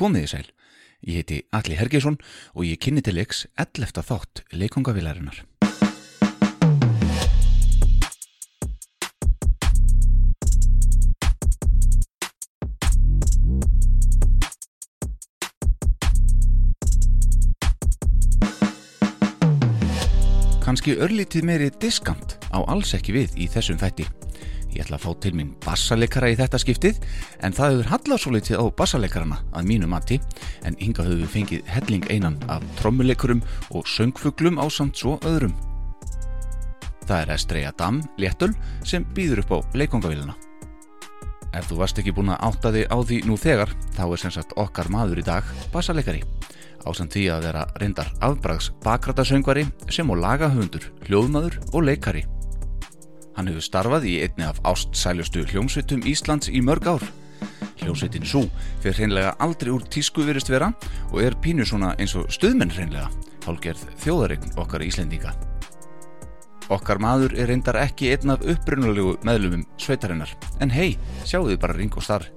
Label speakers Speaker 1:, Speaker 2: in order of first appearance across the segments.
Speaker 1: Komiði sæl, ég heiti Alli Hergesson og ég kynni til leiks 11. þátt leikongavilarinnar. Kanski örlítið meiri diskant á alls ekki við í þessum þætti. Ég ætla að fá til mín bassaleikara í þetta skiptið en það hefur hallað svo litið á bassalekarana að mínu mati en hinga höfum við fengið helling einan af trommuleikurum og söngfuglum á samt svo öðrum. Það er Estreja Dam, léttul, sem býður upp á leikongavíluna. Ef þú varst ekki búin að átta þig á því nú þegar, þá er sem sagt okkar maður í dag bassaleikari. Ásand því að vera reyndar afbrags bakrætasöngvari sem á lagahöfundur, hljóðmaður og leikari. Hann hefur starfað í einni af ástsælustu hljómsveitum Íslands í mörg ár. Hljómsveitin Sú fyrir hreinlega aldrei úr tísku virist vera og er pínu svona eins og stuðmenn hreinlega, hálgerð þjóðaregn okkar íslendinga. Okkar maður er reyndar ekki einn af upprunalegu meðlumum sveitarinnar, en hei, sjáu þið bara ring og starf.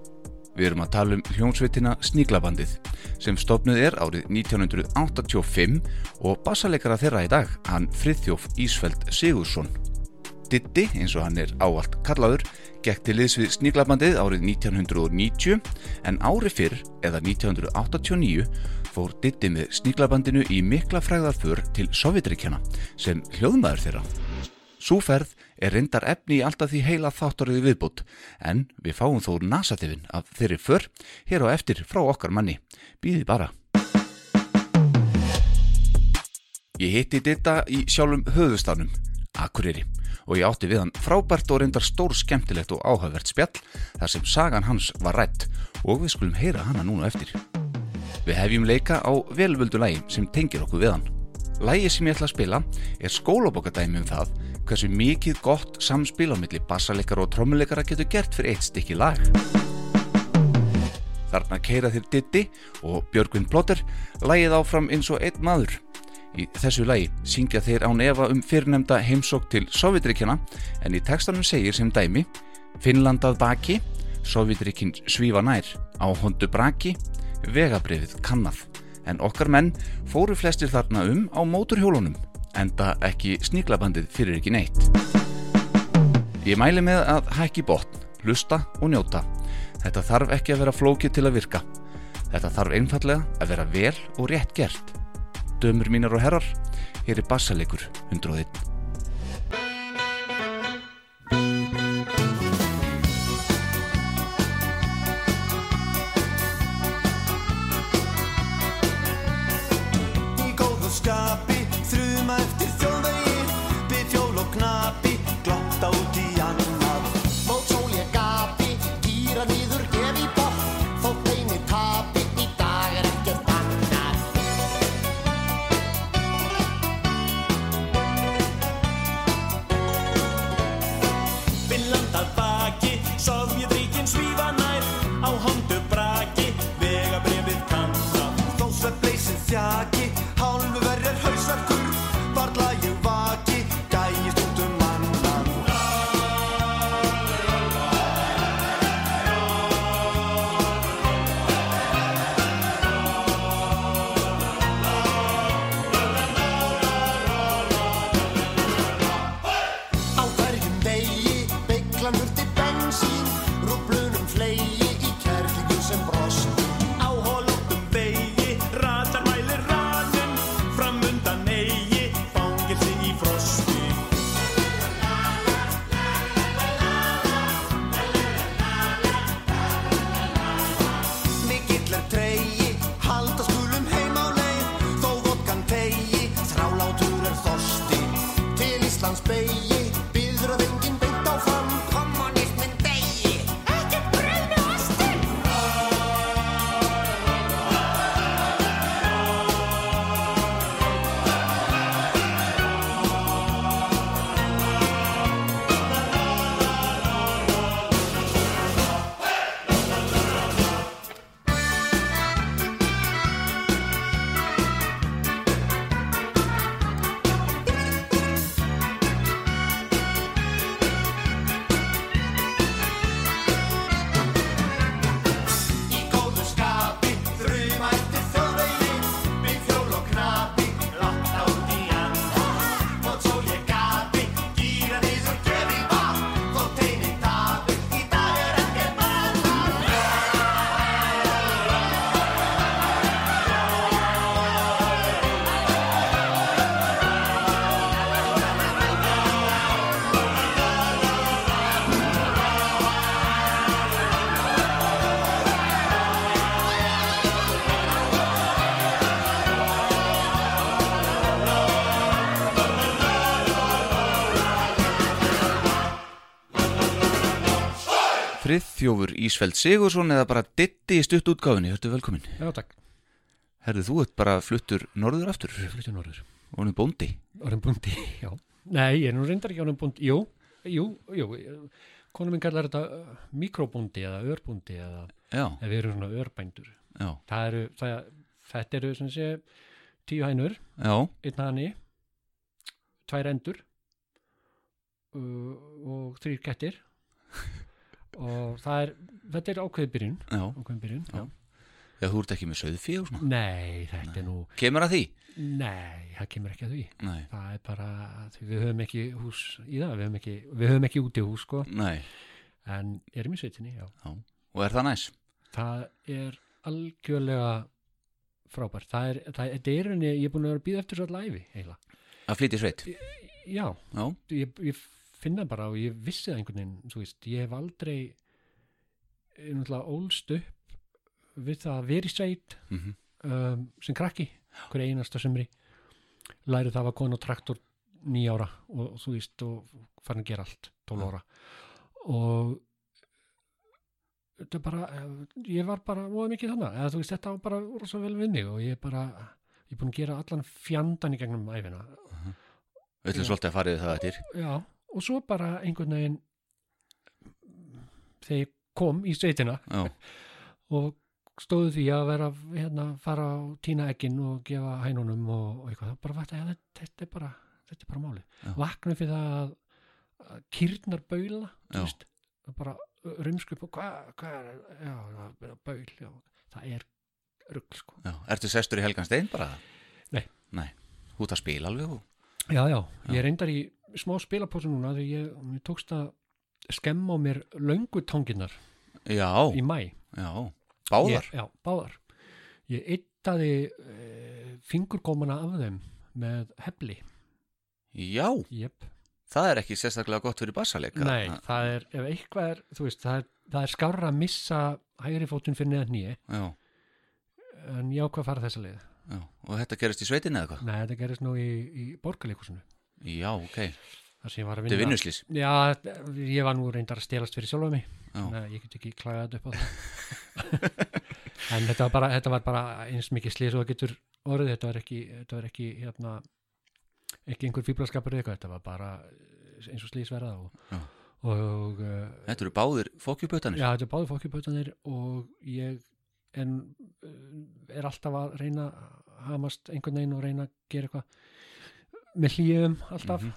Speaker 1: Við erum að tala um hljómsveitina Sníglabandið sem stopnuð er árið 1985 og bassaleikara þeirra í dag, hann Friðþjóf Ísfeld Sigursson. Ditti, eins og hann er áallt kallaður, gekk til liðs við Sníglabandið árið 1990 en ári fyrr, eða 1989, fór Ditti með Sníglabandinu í mikla fræðarför til Sovjetríkjana sem hljóðmaður þeirra. Súferð er reyndar efni í alltaf því heila þáttaröðu viðbútt en við fáum þó nasatifin af þeirri för hér á eftir frá okkar manni. Býði bara. Ég hitti Ditta í sjálfum höfustafnum, Akureyri og ég átti við hann frábært og reyndar stór skemmtilegt og áhagvert spjall þar sem sagan hans var rætt og við skulum heyra hana núna eftir. Við hefjum leika á velvöldu lægi sem tengir okkur við hann. Lægi sem ég ætla að spila er skólabokadæmi um það hversu mikið gott samspil á milli bassaleikara og trommuleikara getur gert fyrir eitt stykki lag. Þarna keira þér Diddi og Björgvin Plotter lægið áfram eins og einn maður. Í þessu lægi syngja þeir án efa um fyrirnemda heimsók til Sovjetrikjana en í textanum segir sem dæmi Finnlandað baki, Sovjetrikin svífa nær, á hondu braki, vegabrifið kannað en okkar menn fóru flestir þarna um á móturhjólunum enda ekki sníklabandið fyrir ekki neitt. Ég mæli með að hækki botn, hlusta og njóta. Þetta þarf ekki að vera flókið til að virka. Þetta þarf einfallega að vera vel og rétt gert. Dömur mínar og herrar, hér er bassalegur 101. Þjófur Ísfeld Sigursson eða bara Ditti í stutt útgáfinni, hörtu velkomin.
Speaker 2: Já, takk.
Speaker 1: Herðu, þú ert bara fluttur norður aftur
Speaker 2: flytja norður.
Speaker 1: og hann er bóndi.
Speaker 2: Orðin bundi, já. Nei, ég er nú reyndar ekki orðin bundi. Jú, jú, jú. Konum minn kallar þetta uh, mikrobundi eða örbundi eða,
Speaker 1: Já,
Speaker 2: eða við erum svona örbændur.
Speaker 1: já,
Speaker 2: Það eru, það, þetta eru sem sé tíu hænur,
Speaker 1: já,
Speaker 2: einn hani, tvær endur uh, og þrýr kettir og það er, þetta er ákveðið byrjun,
Speaker 1: já.
Speaker 2: ákveðið byrjun, já.
Speaker 1: Já, þú ert ekki með söðfí og svona.
Speaker 2: Nei, þetta er nú,
Speaker 1: Kemur að því?
Speaker 2: nei, það kemur ekki að því.
Speaker 1: Nei,
Speaker 2: það er bara því við höfum ekki hús í það við höfum ekki, við höfum ekki úti hús sko,
Speaker 1: nei,
Speaker 2: en erum í sveitinni já.
Speaker 1: já. Og er það næs?
Speaker 2: það er algjörlega frábært það er, það er, þetta er henni, ég er búin að vera að býða eftir svo allæfi eiginlega,
Speaker 1: Að flytja í sveit?
Speaker 2: já,
Speaker 1: Já,
Speaker 2: ég, ég finna bara og ég vissi það einhvern veginn, þú veist, ég hef aldrei náttúrulega ólst upp við það að vera í sveit
Speaker 1: mhm,
Speaker 2: um, sem krakki hver einasta sumri. Lærið það að konu á traktor nýjára og, þú veist og farin að gera allt 12 ára. Og þetta bara eh, ég var bara voða mikið þannig eða þú veist þetta var bara rosa vel við mig og ég er bara ég er búin að gera allan fjandan í gegnum æfina
Speaker 1: við ætlum svolítið að fara yfir það eftir.
Speaker 2: já og svo bara einhvern veginn þegar ég kom í sveitina
Speaker 1: Já,
Speaker 2: og stóðu því að vera hérna, fara á tína ekkin og gefa hænunum og, og eitthvað, bara vatna ja, þetta, er bara, þetta er bara máli
Speaker 1: Já.
Speaker 2: vakna fyrir það að, að kýrnar baula,
Speaker 1: Já.
Speaker 2: þú veist bara rumsku upp og hvað hva er, já, það er baul já, það er rugl sko
Speaker 1: já. Ertu sestur í Helgan Stein bara?
Speaker 2: Nei.
Speaker 1: Nei, þú ert að spila alveg og...
Speaker 2: já, já, ég reyndar í smá spilapósu núna þegar ég, mér tókst að skemma á mér löngu tanginnar
Speaker 1: Já,
Speaker 2: í mæ
Speaker 1: já, báðar.
Speaker 2: Ég, já, báðar. Ég yttaði e, fingurgómana af þeim með hefli.
Speaker 1: Já,
Speaker 2: Jep.
Speaker 1: það er ekki sérstaklega gott fyrir bassaleika.
Speaker 2: Nei, það er, ef eitthvað er, þú veist, það er, það er skárra að missa hægri fótun fyrir neðan nýja,
Speaker 1: Já,
Speaker 2: en ég ákvað að fara þessa leið.
Speaker 1: já, og þetta gerist í sveitinni eða hvað?
Speaker 2: Nei, þetta gerist nú í, í borgarleikusinu.
Speaker 1: Já, ok,
Speaker 2: Það sem ég var að
Speaker 1: þetta er
Speaker 2: vinna.
Speaker 1: vinnuslís.
Speaker 2: Já, ég var nú reyndar að stelast fyrir sjálfa mig.
Speaker 1: Já,
Speaker 2: Nei, ég get ekki klagað upp á það. en þetta var, bara, þetta var bara eins mikið slís og það getur orðið. Þetta var ekki, þetta var ekki, hérna, ekki einhver fíblaskapur eða eitthvað. Þetta var bara eins og slís verða og,
Speaker 1: Já.
Speaker 2: og uh,
Speaker 1: þetta eru báðir fókjubötanir.
Speaker 2: já, þetta er báði fókjubötanir og ég en, uh, er alltaf að reyna að hamast einhvern veginn og reyna að gera eitthvað með hlýjum alltaf
Speaker 1: Mhm.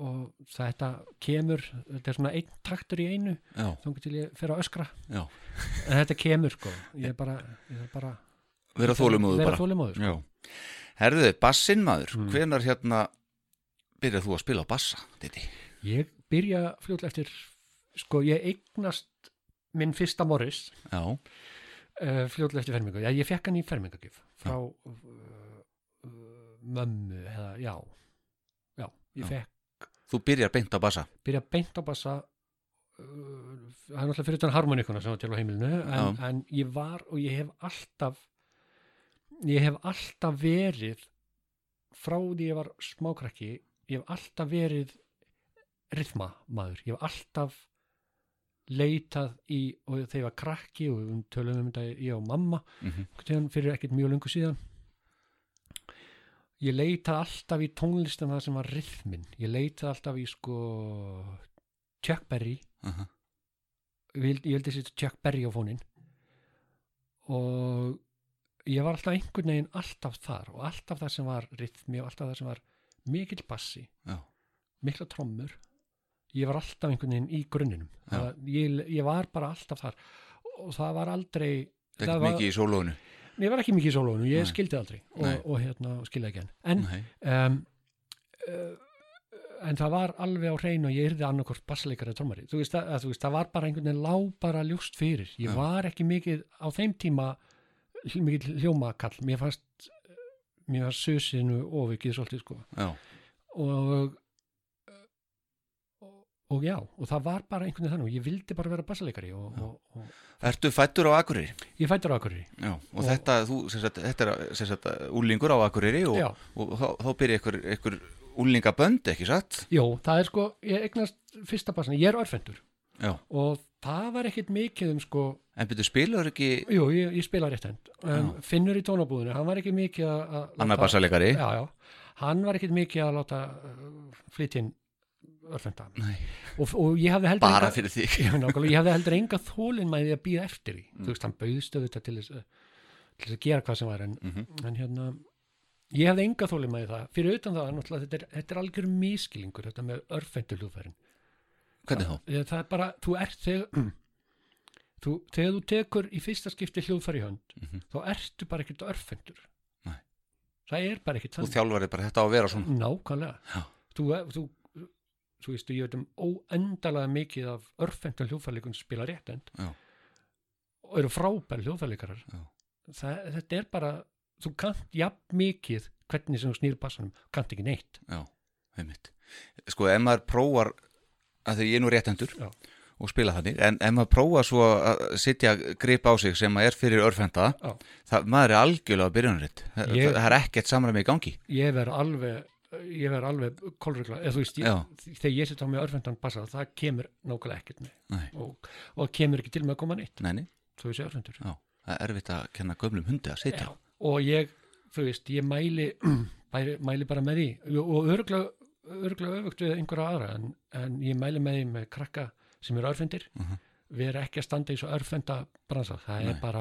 Speaker 2: og þetta kemur, þetta er svona einn taktur í einu þá til ég fer að öskra.
Speaker 1: Já,
Speaker 2: en þetta kemur sko. Ég er bara, ég er bara
Speaker 1: vera
Speaker 2: þólumóður sko.
Speaker 1: Já. Herðu, bassinn maður,
Speaker 2: Mm.
Speaker 1: hvenar hérna byrjar þú að spila bassa, Diti?
Speaker 2: ég byrja fljótlega eftir sko ég eignast minn fyrsta Morris. Uh, fljótlega eftir fermingu, ég fekk hann í fermingagjöf frá uh, mömmu eða já, ég fekk
Speaker 1: þú byrjar beint á bassa.
Speaker 2: byrja beint á bassa uh, það er náttúrulega fyrir utan harmonikuna sem var til á heimilinu en, en ég var og ég hef alltaf ég hef alltaf verið frá því ég var smákrakki ég hef alltaf verið rithma maður, ég hef alltaf leitað í og þegar ég var krakki og við tölum um þetta ég og mamma
Speaker 1: Mm -hmm.
Speaker 2: fyrir ekkert mjög lungu síðan ég leitaði alltaf í tónlistum það sem var rithmin ég leitaði alltaf í sko Chuck Berry. Ég vildi, ég vildi setja Chuck Berry á fónin og ég var alltaf einhvern veginn alltaf þar og alltaf það sem var rithmi og alltaf það sem var mikill bassi.
Speaker 1: Já,
Speaker 2: mikla trommur. Ég var alltaf einhvern veginn í grunninum. Ég, ég var bara alltaf þar. Og það var aldrei
Speaker 1: er
Speaker 2: var,
Speaker 1: mikið í sólónu.
Speaker 2: Ég var ekki mikið í sólónu, ég
Speaker 1: Nei.
Speaker 2: skildi aldrei og,
Speaker 1: Nei.
Speaker 2: og hérna, og skildi ekki enn. En, um, uh, en það var alveg á hreinu og ég yrði annarkort bassleikari og trommari, þú veist, að, þú veist, það var bara einhvern veginn lá bara ljúst fyrir. Ég var ekki mikið á þeim tíma mikill hljómakall. Mér fannst mér fannst susinu ofikið svolítið sko.
Speaker 1: Já,
Speaker 2: og og, já, og það var bara einhvern veginn þannig. Ég vildi bara vera bassaleikari og, og, og
Speaker 1: Ertu fættur á Akureyri?
Speaker 2: ég fættur á Akureyri.
Speaker 1: Já, og, þetta, þú, sagt, þetta er úlingur á Akureyri og, og, þá, þá byrja ykkur, ykkur úlingabönd, ekki satt?
Speaker 2: Jó, það er sko, ég eignast fyrsta bassan, ég er örfendur.
Speaker 1: Já,
Speaker 2: og það var ekkit mikið um sko
Speaker 1: en byrju spilur ekki
Speaker 2: jú, ég, ég spila rétt hend um, Finnur í tónabúðinu, hann var ekki mikið að
Speaker 1: annar bassalegari
Speaker 2: já, já, hann var ekkit mikið að láta uh, flytja inn örfenda og, og ég hafði heldur
Speaker 1: bara
Speaker 2: enga-
Speaker 1: fyrir þig.
Speaker 2: Já, nákvæmlega, ég hafði heldur enga þólin mæði að býða eftir því. Þú veist, hann bauðst auðvitað til þess, til þess að gera hvað sem var en, en hérna ég hafði enga þólin mæði það. Fyrir utan það, þetta er, þetta er algjör miskilingur þetta með örfendur hljóðfærin.
Speaker 1: Hvernig þá?
Speaker 2: Ég- það er bara, þú ert þegar þú, þegar þú tekur í fyrsta skipti hljóðfæri í hönd þá ertu bara ekkert örfendur.
Speaker 1: Nei.
Speaker 2: það er bara ekkert
Speaker 1: Þú
Speaker 2: þannig.
Speaker 1: þjálfarið bara þetta á að vera svona.
Speaker 2: Nákvæmlega.
Speaker 1: Já.
Speaker 2: þú, þú, þú veist, ég veit um óendalega mikið af örfendum hljóðfærleikum sem spila réttend
Speaker 1: Já.
Speaker 2: og eru frábæri það, þetta er bara þú kant jafn mikið hvernig sem þú snýr bassanum, kant ekki neitt.
Speaker 1: Já, einmitt. Sko, ef maður prófar að því ég er nú réttendur
Speaker 2: Já.
Speaker 1: og spila þannig, en ef maður prófar svo að sitja grip á sig sem er fyrir örfenda, það, maður er algjörlega byrjunaritt, það, það er ekkert samræmi í gangi.
Speaker 2: Ég verð alveg ég verð alveg kolregla eða þú veist, ég, þegar ég sitt á með örfendan bassa það kemur nákvæmlega ekkert með. Og, og kemur ekki til með að koma neitt.
Speaker 1: Neini,
Speaker 2: þú veist, örfendur.
Speaker 1: Já, það er erfitt að kenna gömlum hundi að sitja.
Speaker 2: Já, og ég, þú veist, ég mæli mæli, mæli bara með því. Og örglega öfugt við einhverja aðra en, en ég mæli með því með krakka sem eru örfendir.
Speaker 1: Mhm.
Speaker 2: við erum ekki að standa í svo örfenda bransa, það
Speaker 1: Nei.
Speaker 2: er bara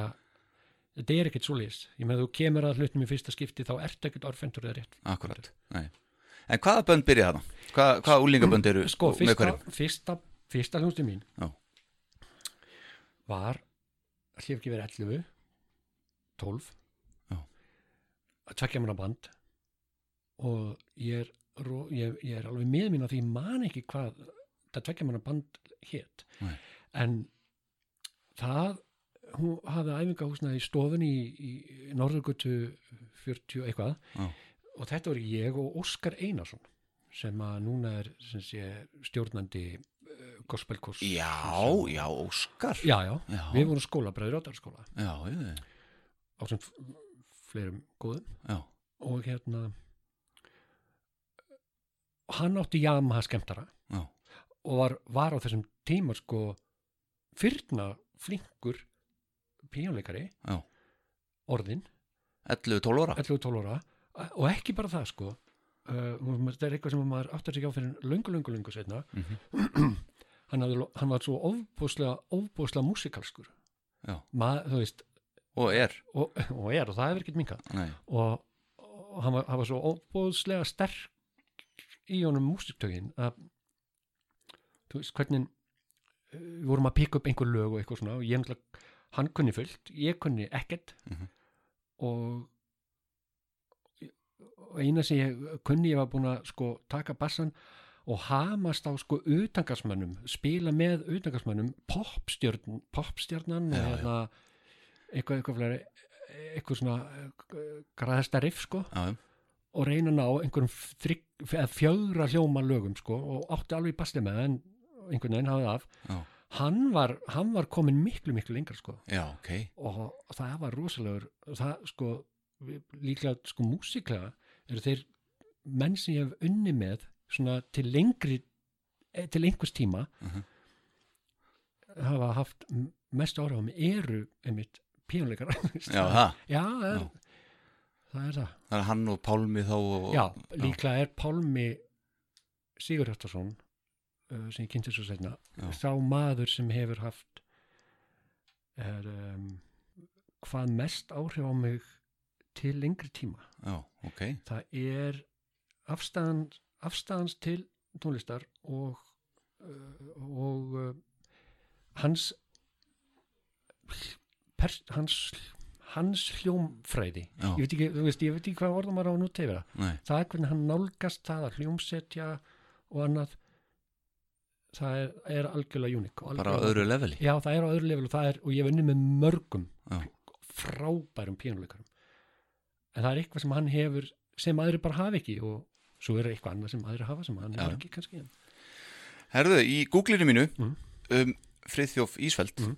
Speaker 2: þetta er ekkert svo lýs, ég með þú kemur að hlutum í fyrsta skipti þá ertu ekkert örfendur eða rétt
Speaker 1: Akkurat, nei En hvaða bönd byrja þarna? Hvað, hvaða úlingabönd eru
Speaker 2: sko,
Speaker 1: með
Speaker 2: fyrsta,
Speaker 1: hverjum?
Speaker 2: fyrsta, fyrsta hljónstu mín
Speaker 1: Já.
Speaker 2: var hef ekki verið 11 12
Speaker 1: Já.
Speaker 2: að tvekja mér band og ég er, ég, ég er alveg með mín að því man ekki hvað það tvekja mér band hétt en það hún hafði æfingahúsnaði í stofunni í, í Norðurgötu 40 eitthvað.
Speaker 1: Já.
Speaker 2: og þetta voru ég og Óskar Einarsson sem að núna er sem sé, stjórnandi uh, gospelkurs
Speaker 1: Já, já, Óskar.
Speaker 2: Já, já,
Speaker 1: Já.
Speaker 2: við vorum skólabræður átarskóla
Speaker 1: Já, já,
Speaker 2: á sem fleirum góðum.
Speaker 1: Já,
Speaker 2: og hérna hann átti Yamaha skemmtara
Speaker 1: já,
Speaker 2: og var, var á þessum tíma sko fyrna flinkur píjónleikari orðin
Speaker 1: 11-12 ára.
Speaker 2: 11-12 ára. Og ekki bara það sko. Uh, þetta er eitthvað sem maður áttar sig á fyrir löngu, löngu, löngu setna
Speaker 1: Mhm.
Speaker 2: hann, hafði, hann var svo ofbúslega ofbúslega músikalskur.
Speaker 1: Já,
Speaker 2: Ma, þú veist,
Speaker 1: og er.
Speaker 2: Og, og er og það hefur ekkert minkað
Speaker 1: Nei,
Speaker 2: og, og hann, var, hann var svo ofbúslega sterk í honum músiktögin að þú veist hvernig uh, við vorum að pika upp einhver lög og eitthvað svona og ég náttúrulega, hann kunni fullt ég kunni ekkert.
Speaker 1: Mhm.
Speaker 2: og og eina sem ég kunni ég var búin að sko taka bassan og hamast á sko utangarsmönnum spila með utangarsmönnum popstjörn, popstjörnan og
Speaker 1: Já, já.
Speaker 2: hérna eitthvað, eitthvað fleiri eitthvað svona uh, græðasta riff sko.
Speaker 1: Já,
Speaker 2: og reyna ná einhverjum fjögra hljóma lögum sko og átti alveg í basli með en einhvern veginn hafði af.
Speaker 1: Já,
Speaker 2: hann var, hann var komin miklu miklu lengra sko.
Speaker 1: Já, ok.
Speaker 2: Og það var rosalegur það sko líklega sko músiklega eru þeir menn sem ég hef unni með svona til lengri eh, til einhvers tíma
Speaker 1: Mhm.
Speaker 2: hafa haft mest áhrif á mig eru einmitt píjónleikar
Speaker 1: Já, það,
Speaker 2: já, það er,
Speaker 1: Já.
Speaker 2: það er það.
Speaker 1: Það er hann og Pálmi þá og,
Speaker 2: já, líklega er Pálmi Sigur Hjartarsson uh, sem ég kynnti svo setna sá maður sem hefur haft er um, hvað mest áhrif á mig til lengri tíma.
Speaker 1: Já, ok.
Speaker 2: Það er afstæðan, afstæðans til tónlistar og uh, og uh, hans pers, hans hans hljómfræði. Ég veit ekki, veist, ég veit ekki hvað orðum maður á nú tefira
Speaker 1: Nei,
Speaker 2: það er hvernig hann nálgast það að hljómsetja og annað það er, er algjörlega unik
Speaker 1: bara á öðru leveli
Speaker 2: já, það er á öðru level og, það er, og ég hef unni með mörgum
Speaker 1: Já,
Speaker 2: frábærum pínuleikarum en það er eitthvað sem hann hefur sem aðri bara hafa ekki og svo er eitthvað annað sem aðri hafa sem hann
Speaker 1: Já.
Speaker 2: hefur ekki kannski
Speaker 1: Herðu, í googlinu mínu
Speaker 2: Mhm.
Speaker 1: um Friðþjóf Ísfeld
Speaker 2: Mhm.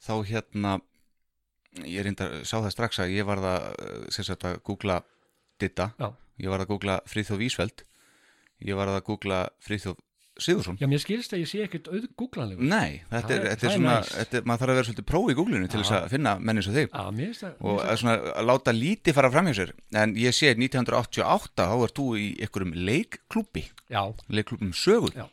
Speaker 1: þá hérna ég reyndar, sá það strax að ég var það sem sagt að googla Ditta,
Speaker 2: Já.
Speaker 1: ég var að googla Friðþjóf Ísfeld ég var að googla Friðþjóf Sigursson
Speaker 2: Já, mér skilst að ég sé ekkert auð googlanlegur
Speaker 1: Nei, þetta
Speaker 2: Það
Speaker 1: er, þetta er
Speaker 2: það
Speaker 1: svona þetta maður þarf að vera svolítið próf í Google-inu til þess að finna menni svo þig.
Speaker 2: Já, það
Speaker 1: og að svona að láta lítið fara fram hjá sér. En ég sé 1988 þá ert þú í einhverjum leikklúbi
Speaker 2: það- Já,
Speaker 1: leikklúbum sögu.
Speaker 2: Já.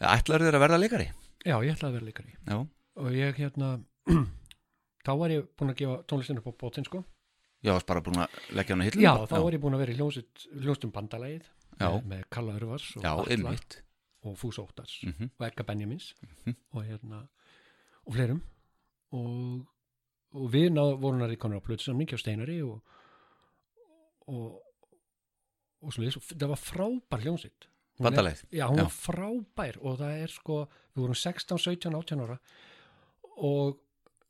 Speaker 1: ætlar þér að verða leikari?
Speaker 2: Já, ég ætlaði að vera leikari.
Speaker 1: Já,
Speaker 2: og ég hérna þá var ég búin að gefa tónlistinu upp á bótinn sko.
Speaker 1: Já, varst bara búin að leggja hann á hillinu
Speaker 2: Já, þá var ég búin að vera í hljónsut, hljónstum bandalagið
Speaker 1: Já.
Speaker 2: með, Kalla Örvars og
Speaker 1: já, einmitt
Speaker 2: og Fús Óttars
Speaker 1: Mhm.
Speaker 2: og Edgar Benjamins og hérna og fleirum og, og við náðu vorum að ríkonur á plötusamning hjá Steinari og og og svo leys, það var frábær er-
Speaker 1: Bandalagið?
Speaker 2: Já, hún
Speaker 1: Já.
Speaker 2: var frábær og það er sko, við vorum 16, 17, 18 ára og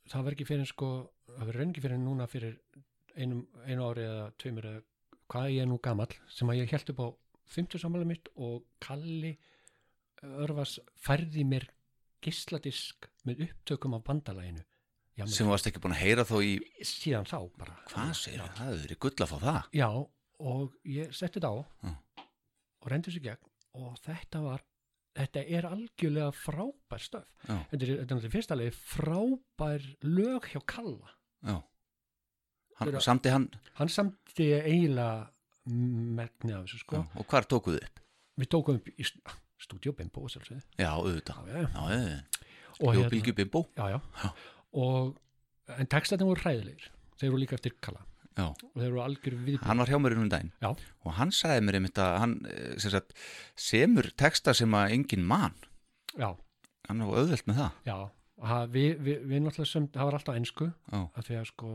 Speaker 2: það var ekki fyrir sko, það verður ekki fyrir núna fyrir einum, einu ári eða tveimur eða hvað ég er nú gamall sem að ég held upp á 50 samanlega mitt og Kalli Örvas færði mér geisladisk með upptökum af bandalaginu. Já,
Speaker 1: sem varst ekki búin að heyra þó í
Speaker 2: síðan þá bara.
Speaker 1: Hvað segir það, það verið gull að fá það.
Speaker 2: Já, og ég setti þetta á
Speaker 1: Já.
Speaker 2: og reyndi sér gegn og þetta var þetta er algjörlega frábær stöf
Speaker 1: já,
Speaker 2: þetta er, þetta er náttúrulega fyrsta leið frábær lög hjá Kalla.
Speaker 1: Já. Hann,
Speaker 2: Fyrir-
Speaker 1: samti hann
Speaker 2: hann samti eiginlega megni af þessu sko.
Speaker 1: Já, og hvar tókuðu upp?
Speaker 2: Við tókum upp í st- stúdíó Bimbo sjálfsögðu.
Speaker 1: já, auðvitað.
Speaker 2: Og
Speaker 1: já, bylgju bimbo?
Speaker 2: Já, já. Og en textatinn voru hræðilegir. Þeir voru líka eftir Kalla.
Speaker 1: Já,
Speaker 2: og þeir voru algjör viðbjörn
Speaker 1: hann var hjá mér innum daginn.
Speaker 2: Já,
Speaker 1: og hann sagði mér einmitt að hann eh, sem sagt, semur texta sem að engin mann
Speaker 2: já,
Speaker 1: hann var auðvelt með það.
Speaker 2: Já. Ha, við, við, við náttúrulega sem, það var alltaf einsku
Speaker 1: já,
Speaker 2: að því að sko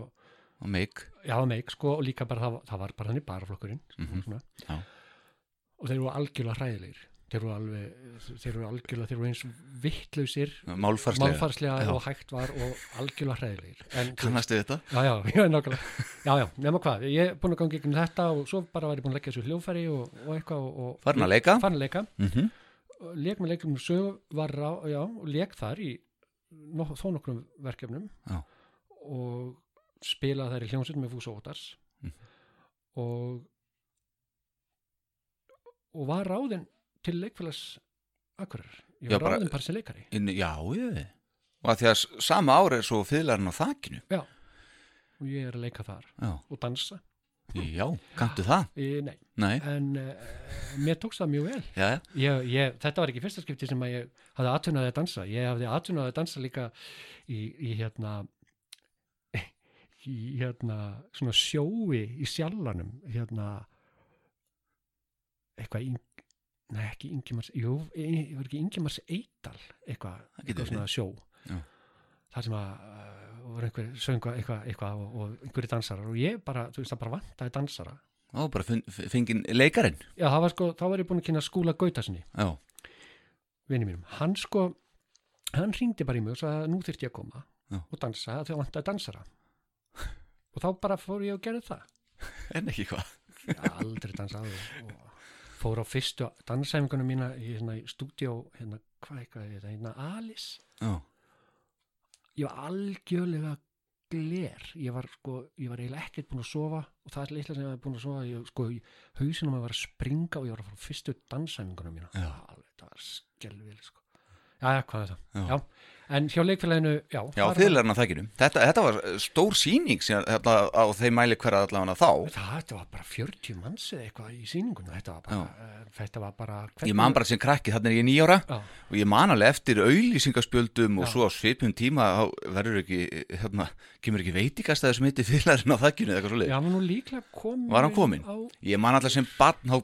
Speaker 1: og meik.
Speaker 2: Já, meik sko og líka bara það, það var bara þannig baraflokkurinn
Speaker 1: Mhm.
Speaker 2: svona.
Speaker 1: Já.
Speaker 2: og þeir voru algjörlega hræðilegir þeir voru alveg, þeir voru algjörlega þeir voru eins vittlausir
Speaker 1: málfarslega
Speaker 2: málfarslega og hægt var og algjörlega hræðilegir
Speaker 1: kannastu þetta?
Speaker 2: já, já, já, nákvæmlega já, já, nema hvað, ég er búin að ganga ykkur þetta og svo bara var ég búin að leggja þessu hljófæri og, og eitthvað og, og
Speaker 1: Farin að leika?
Speaker 2: farin að leika,
Speaker 1: Mm -hmm.
Speaker 2: Og leik með leikum sög var á, já, og leik þar í no, þó nokkrum verkefnum
Speaker 1: Já.
Speaker 2: og spilaði þær í hljómsveit með Fús Ótars
Speaker 1: Mhm.
Speaker 2: og og var ráðinn til leikfélags Akureyrar. Ég var ráðinn bara sem leikari.
Speaker 1: já, ég og að því að sama ári er svo fyrirlarinn á þakinu.
Speaker 2: Já, og ég er að leika þar
Speaker 1: já,
Speaker 2: og dansa,
Speaker 1: já, kanntu það?
Speaker 2: nei.
Speaker 1: Nei,
Speaker 2: en uh, mér tókst það mjög vel.
Speaker 1: Já,
Speaker 2: ég, ég, þetta var ekki fyrsta skipti sem að ég hafði atvinnaði að dansa. Ég hafði atvinnaði að dansa líka í, í hérna í hérna svona sjói í sjallanum hérna eitthvað ín, nei ekki Ingimars jú, ég var ekki Ingimars Eidal eitthvað, eitthvað svona sjó
Speaker 1: Já.
Speaker 2: þar sem að uh, voru einhver söngu eitthvað, eitthvað og, og einhverju dansarar og ég bara, þú veist það bara vantaði dansara.
Speaker 1: Þá bara fun- f- fenginn leikarinn.
Speaker 2: Já það var sko, þá var ég búin að kynna skúla Gautasinni.
Speaker 1: Já,
Speaker 2: vinni mínum, hann sko hann ringdi bara í mig og sagði að nú þyrfti ég að koma
Speaker 1: Já.
Speaker 2: og dansa þegar vantaði dansara. Og þá bara fór ég og gerði það.
Speaker 1: En ekki hvað?
Speaker 2: Hafði aldrei dansað og, og fór á fyrstu dansæfingunum mína í, hérna, í stúdíó hérna, hvað eitthvað er þetta, hérna Alice.
Speaker 1: Já,
Speaker 2: ég var algjörlega gler. Ég var sko, ég var eiginlega ekkert búin að sofa og það er litla sem ég var búin að sofa. Ég, sko, hausinum að var að springa og ég var að fara á fyrstu dansæfingunum mína. Það var skelvil sko. já, já, hvað er það?
Speaker 1: Já.
Speaker 2: já. En hjá leikfélaginu, já.
Speaker 1: Já
Speaker 2: var-
Speaker 1: fyrirlarinn á þakinu. Þetta, þetta var stór sýning síðan, hérna, á þeim mæli hverja allavega þá.
Speaker 2: Það, þetta var bara 40 manns eða eitthvað í sýningunum þetta var bara, uh, þetta var bara
Speaker 1: ég man bara sem krakki, þannig er ég nýjára
Speaker 2: já,
Speaker 1: og ég man alveg eftir auðlýsingaspjöldum og
Speaker 2: Já.
Speaker 1: svo á svipum tíma verður ekki, hérna, kemur ekki veitingastæður sem heitir fyrirlarinn á þakinu eða eitthvað svo
Speaker 2: já, hann var nú líklega komin
Speaker 1: Var hann kominn?
Speaker 2: á,
Speaker 1: ég man alltaf sem barn þá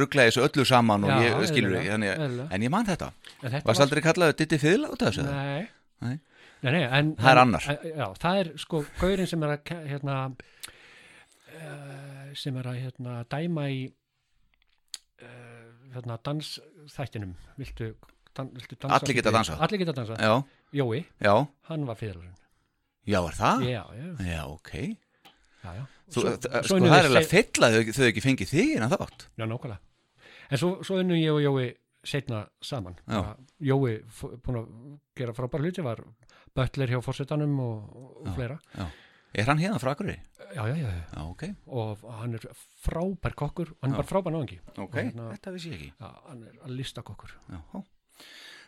Speaker 1: rugglaði þessu öllu saman og
Speaker 2: Já,
Speaker 1: ég skilur ekki
Speaker 2: eðlilega.
Speaker 1: en ég man þetta
Speaker 2: en þetta
Speaker 1: varst aldrei kallaðu Ditti Fiðla út af þessu?
Speaker 2: Nei.
Speaker 1: Nei.
Speaker 2: Nei, en,
Speaker 1: Það er
Speaker 2: en-
Speaker 1: annar.
Speaker 2: eh, Já, það er sko gaurinn sem er að hérna, uh, sem er að hérna, dæma í uh, hérna, dansþættinum viltu, dan, viltu dansa
Speaker 1: Allir geta dansað.
Speaker 2: Allir geta dansað,
Speaker 1: já,
Speaker 2: Jói,
Speaker 1: já,
Speaker 2: hann var fyrirlarinn
Speaker 1: já, er það?
Speaker 2: Já,
Speaker 1: ok
Speaker 2: já, já.
Speaker 1: Þú,
Speaker 2: Svo-
Speaker 1: sko, það er alveg fyll að þau, ekki fengið þig innan þátt
Speaker 2: Já, nákvæmlega En svo, svo unnum ég og Jói setna saman
Speaker 1: Já.
Speaker 2: Jói búin að gera frábæra hluti var bötler hjá fórsetanum og, og
Speaker 1: Já.
Speaker 2: fleira
Speaker 1: er hann hérna frá Akureyri?
Speaker 2: já, já, já, já.
Speaker 1: Já, ok,
Speaker 2: og hann er frábær kokkur hann er
Speaker 1: Já.
Speaker 2: bara frábær náðingi
Speaker 1: ok,
Speaker 2: hérna-
Speaker 1: þetta vissi ég ekki
Speaker 2: já, hann er að lista kokkur
Speaker 1: Já,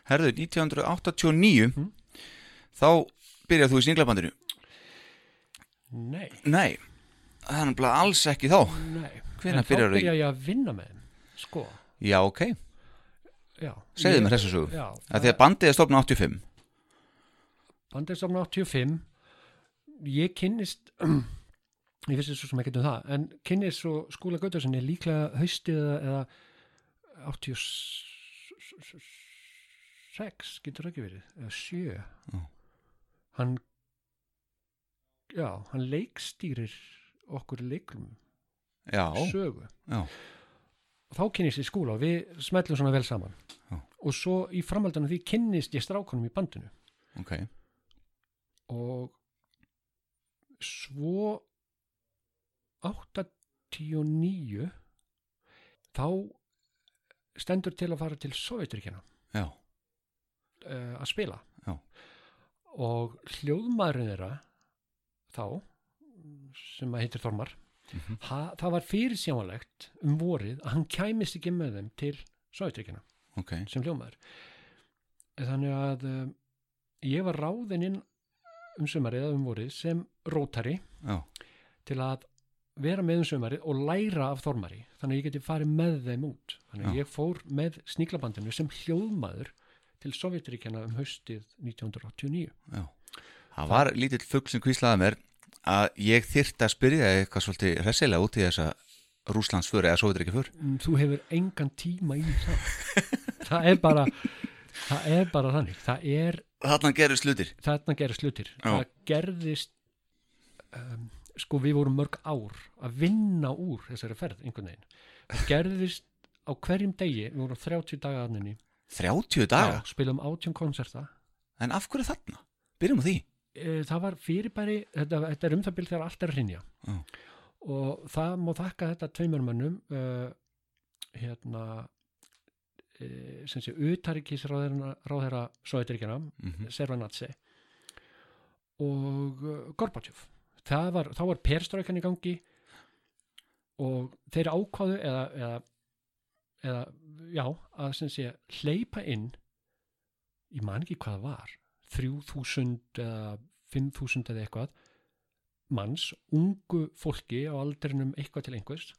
Speaker 1: herðu, 1989
Speaker 2: Mhm.
Speaker 1: þá byrjað þú í sninglabandinu
Speaker 2: nei,
Speaker 1: Nei, það er náttúrulega alls ekki þá.
Speaker 2: Nei.
Speaker 1: Hvenær
Speaker 2: En þá
Speaker 1: í-
Speaker 2: byrja ég að vinna með þeim sko,
Speaker 1: Já, ok,
Speaker 2: já.
Speaker 1: Segðu mér þessa sögu.
Speaker 2: Já,
Speaker 1: að Því að bandið er stofna 85
Speaker 2: bandistofn 85 ég kynnist ég vissi svo sem ekki um það en kynnist svo skúla Gautarssoni líklega haustið eða, eða 86 getur það ekki verið eða 7
Speaker 1: Já.
Speaker 2: hann já, hann leikstýrir okkur leiklum
Speaker 1: Já,
Speaker 2: sögu.
Speaker 1: Já,
Speaker 2: þá kynnist ég skúla og við smellum svona vel saman.
Speaker 1: Já.
Speaker 2: og svo í framhaldinu því kynnist ég strákunum í bandinu.
Speaker 1: Ok.
Speaker 2: Og svo 89 þá stendur til að fara til Sovjeturíkjana uh, að spila.
Speaker 1: Já.
Speaker 2: og hljóðmaðurinn þeirra þá sem að heitir Þormar.
Speaker 1: Mhm.
Speaker 2: ha, það var fyrirsjánlegt um vorið að hann kæmist ekki með þeim til Sovjeturíkjana
Speaker 1: ok.
Speaker 2: sem hljóðmaður. Þannig að um, ég var ráðinn inn um sumarið eða um vorið sem rótari
Speaker 1: Já,
Speaker 2: til að vera með um sumarið og læra af Þormari. Þannig að ég geti farið með þeim út. Þannig að
Speaker 1: Já.
Speaker 2: ég fór með sníklabandinu sem hljóðmaður til Sovjetríkjana um haustið 1989
Speaker 1: já. Það var lítill fugg sem kvíslaði mér að ég þyrft að spyrja eitthvað svolítið hressilega út í þessa Rúslandsför eða Sovjetriki fyrr
Speaker 2: Mm, þú hefur engan tíma í það það er bara það er bara þannig. Það er
Speaker 1: Þarna gerur slutir
Speaker 2: þarna gerist hlutir.
Speaker 1: Já.
Speaker 2: það gerðist um, sko við vorum mörg ár að vinna úr þessari ferð einhvern veginn. Það gerðist á hverjum degi við vorum 30 daga aðninni
Speaker 1: 30 daga,
Speaker 2: spilum átjum konserta.
Speaker 1: En af hverju þarna? Byrjum á því
Speaker 2: e, það var fyrirbæri þetta, þetta er um það byrð þegar allt er hrinja
Speaker 1: Já.
Speaker 2: og það má þakka þetta tveimur mönnum uh, hérna uh, sem sé utaríkis ráðherra Sovjetiríkjana
Speaker 1: mm
Speaker 2: Servanatse og uh, Gorbachev. Það var, þá var perstrækjan í gangi og þeir ákváðu eða, eða, eða já, að sem sé hleypa inn ég man ekki hvað var 3000 eða 5000 eða eitthvað manns, ungu fólki á aldrinum eitthvað til einhvers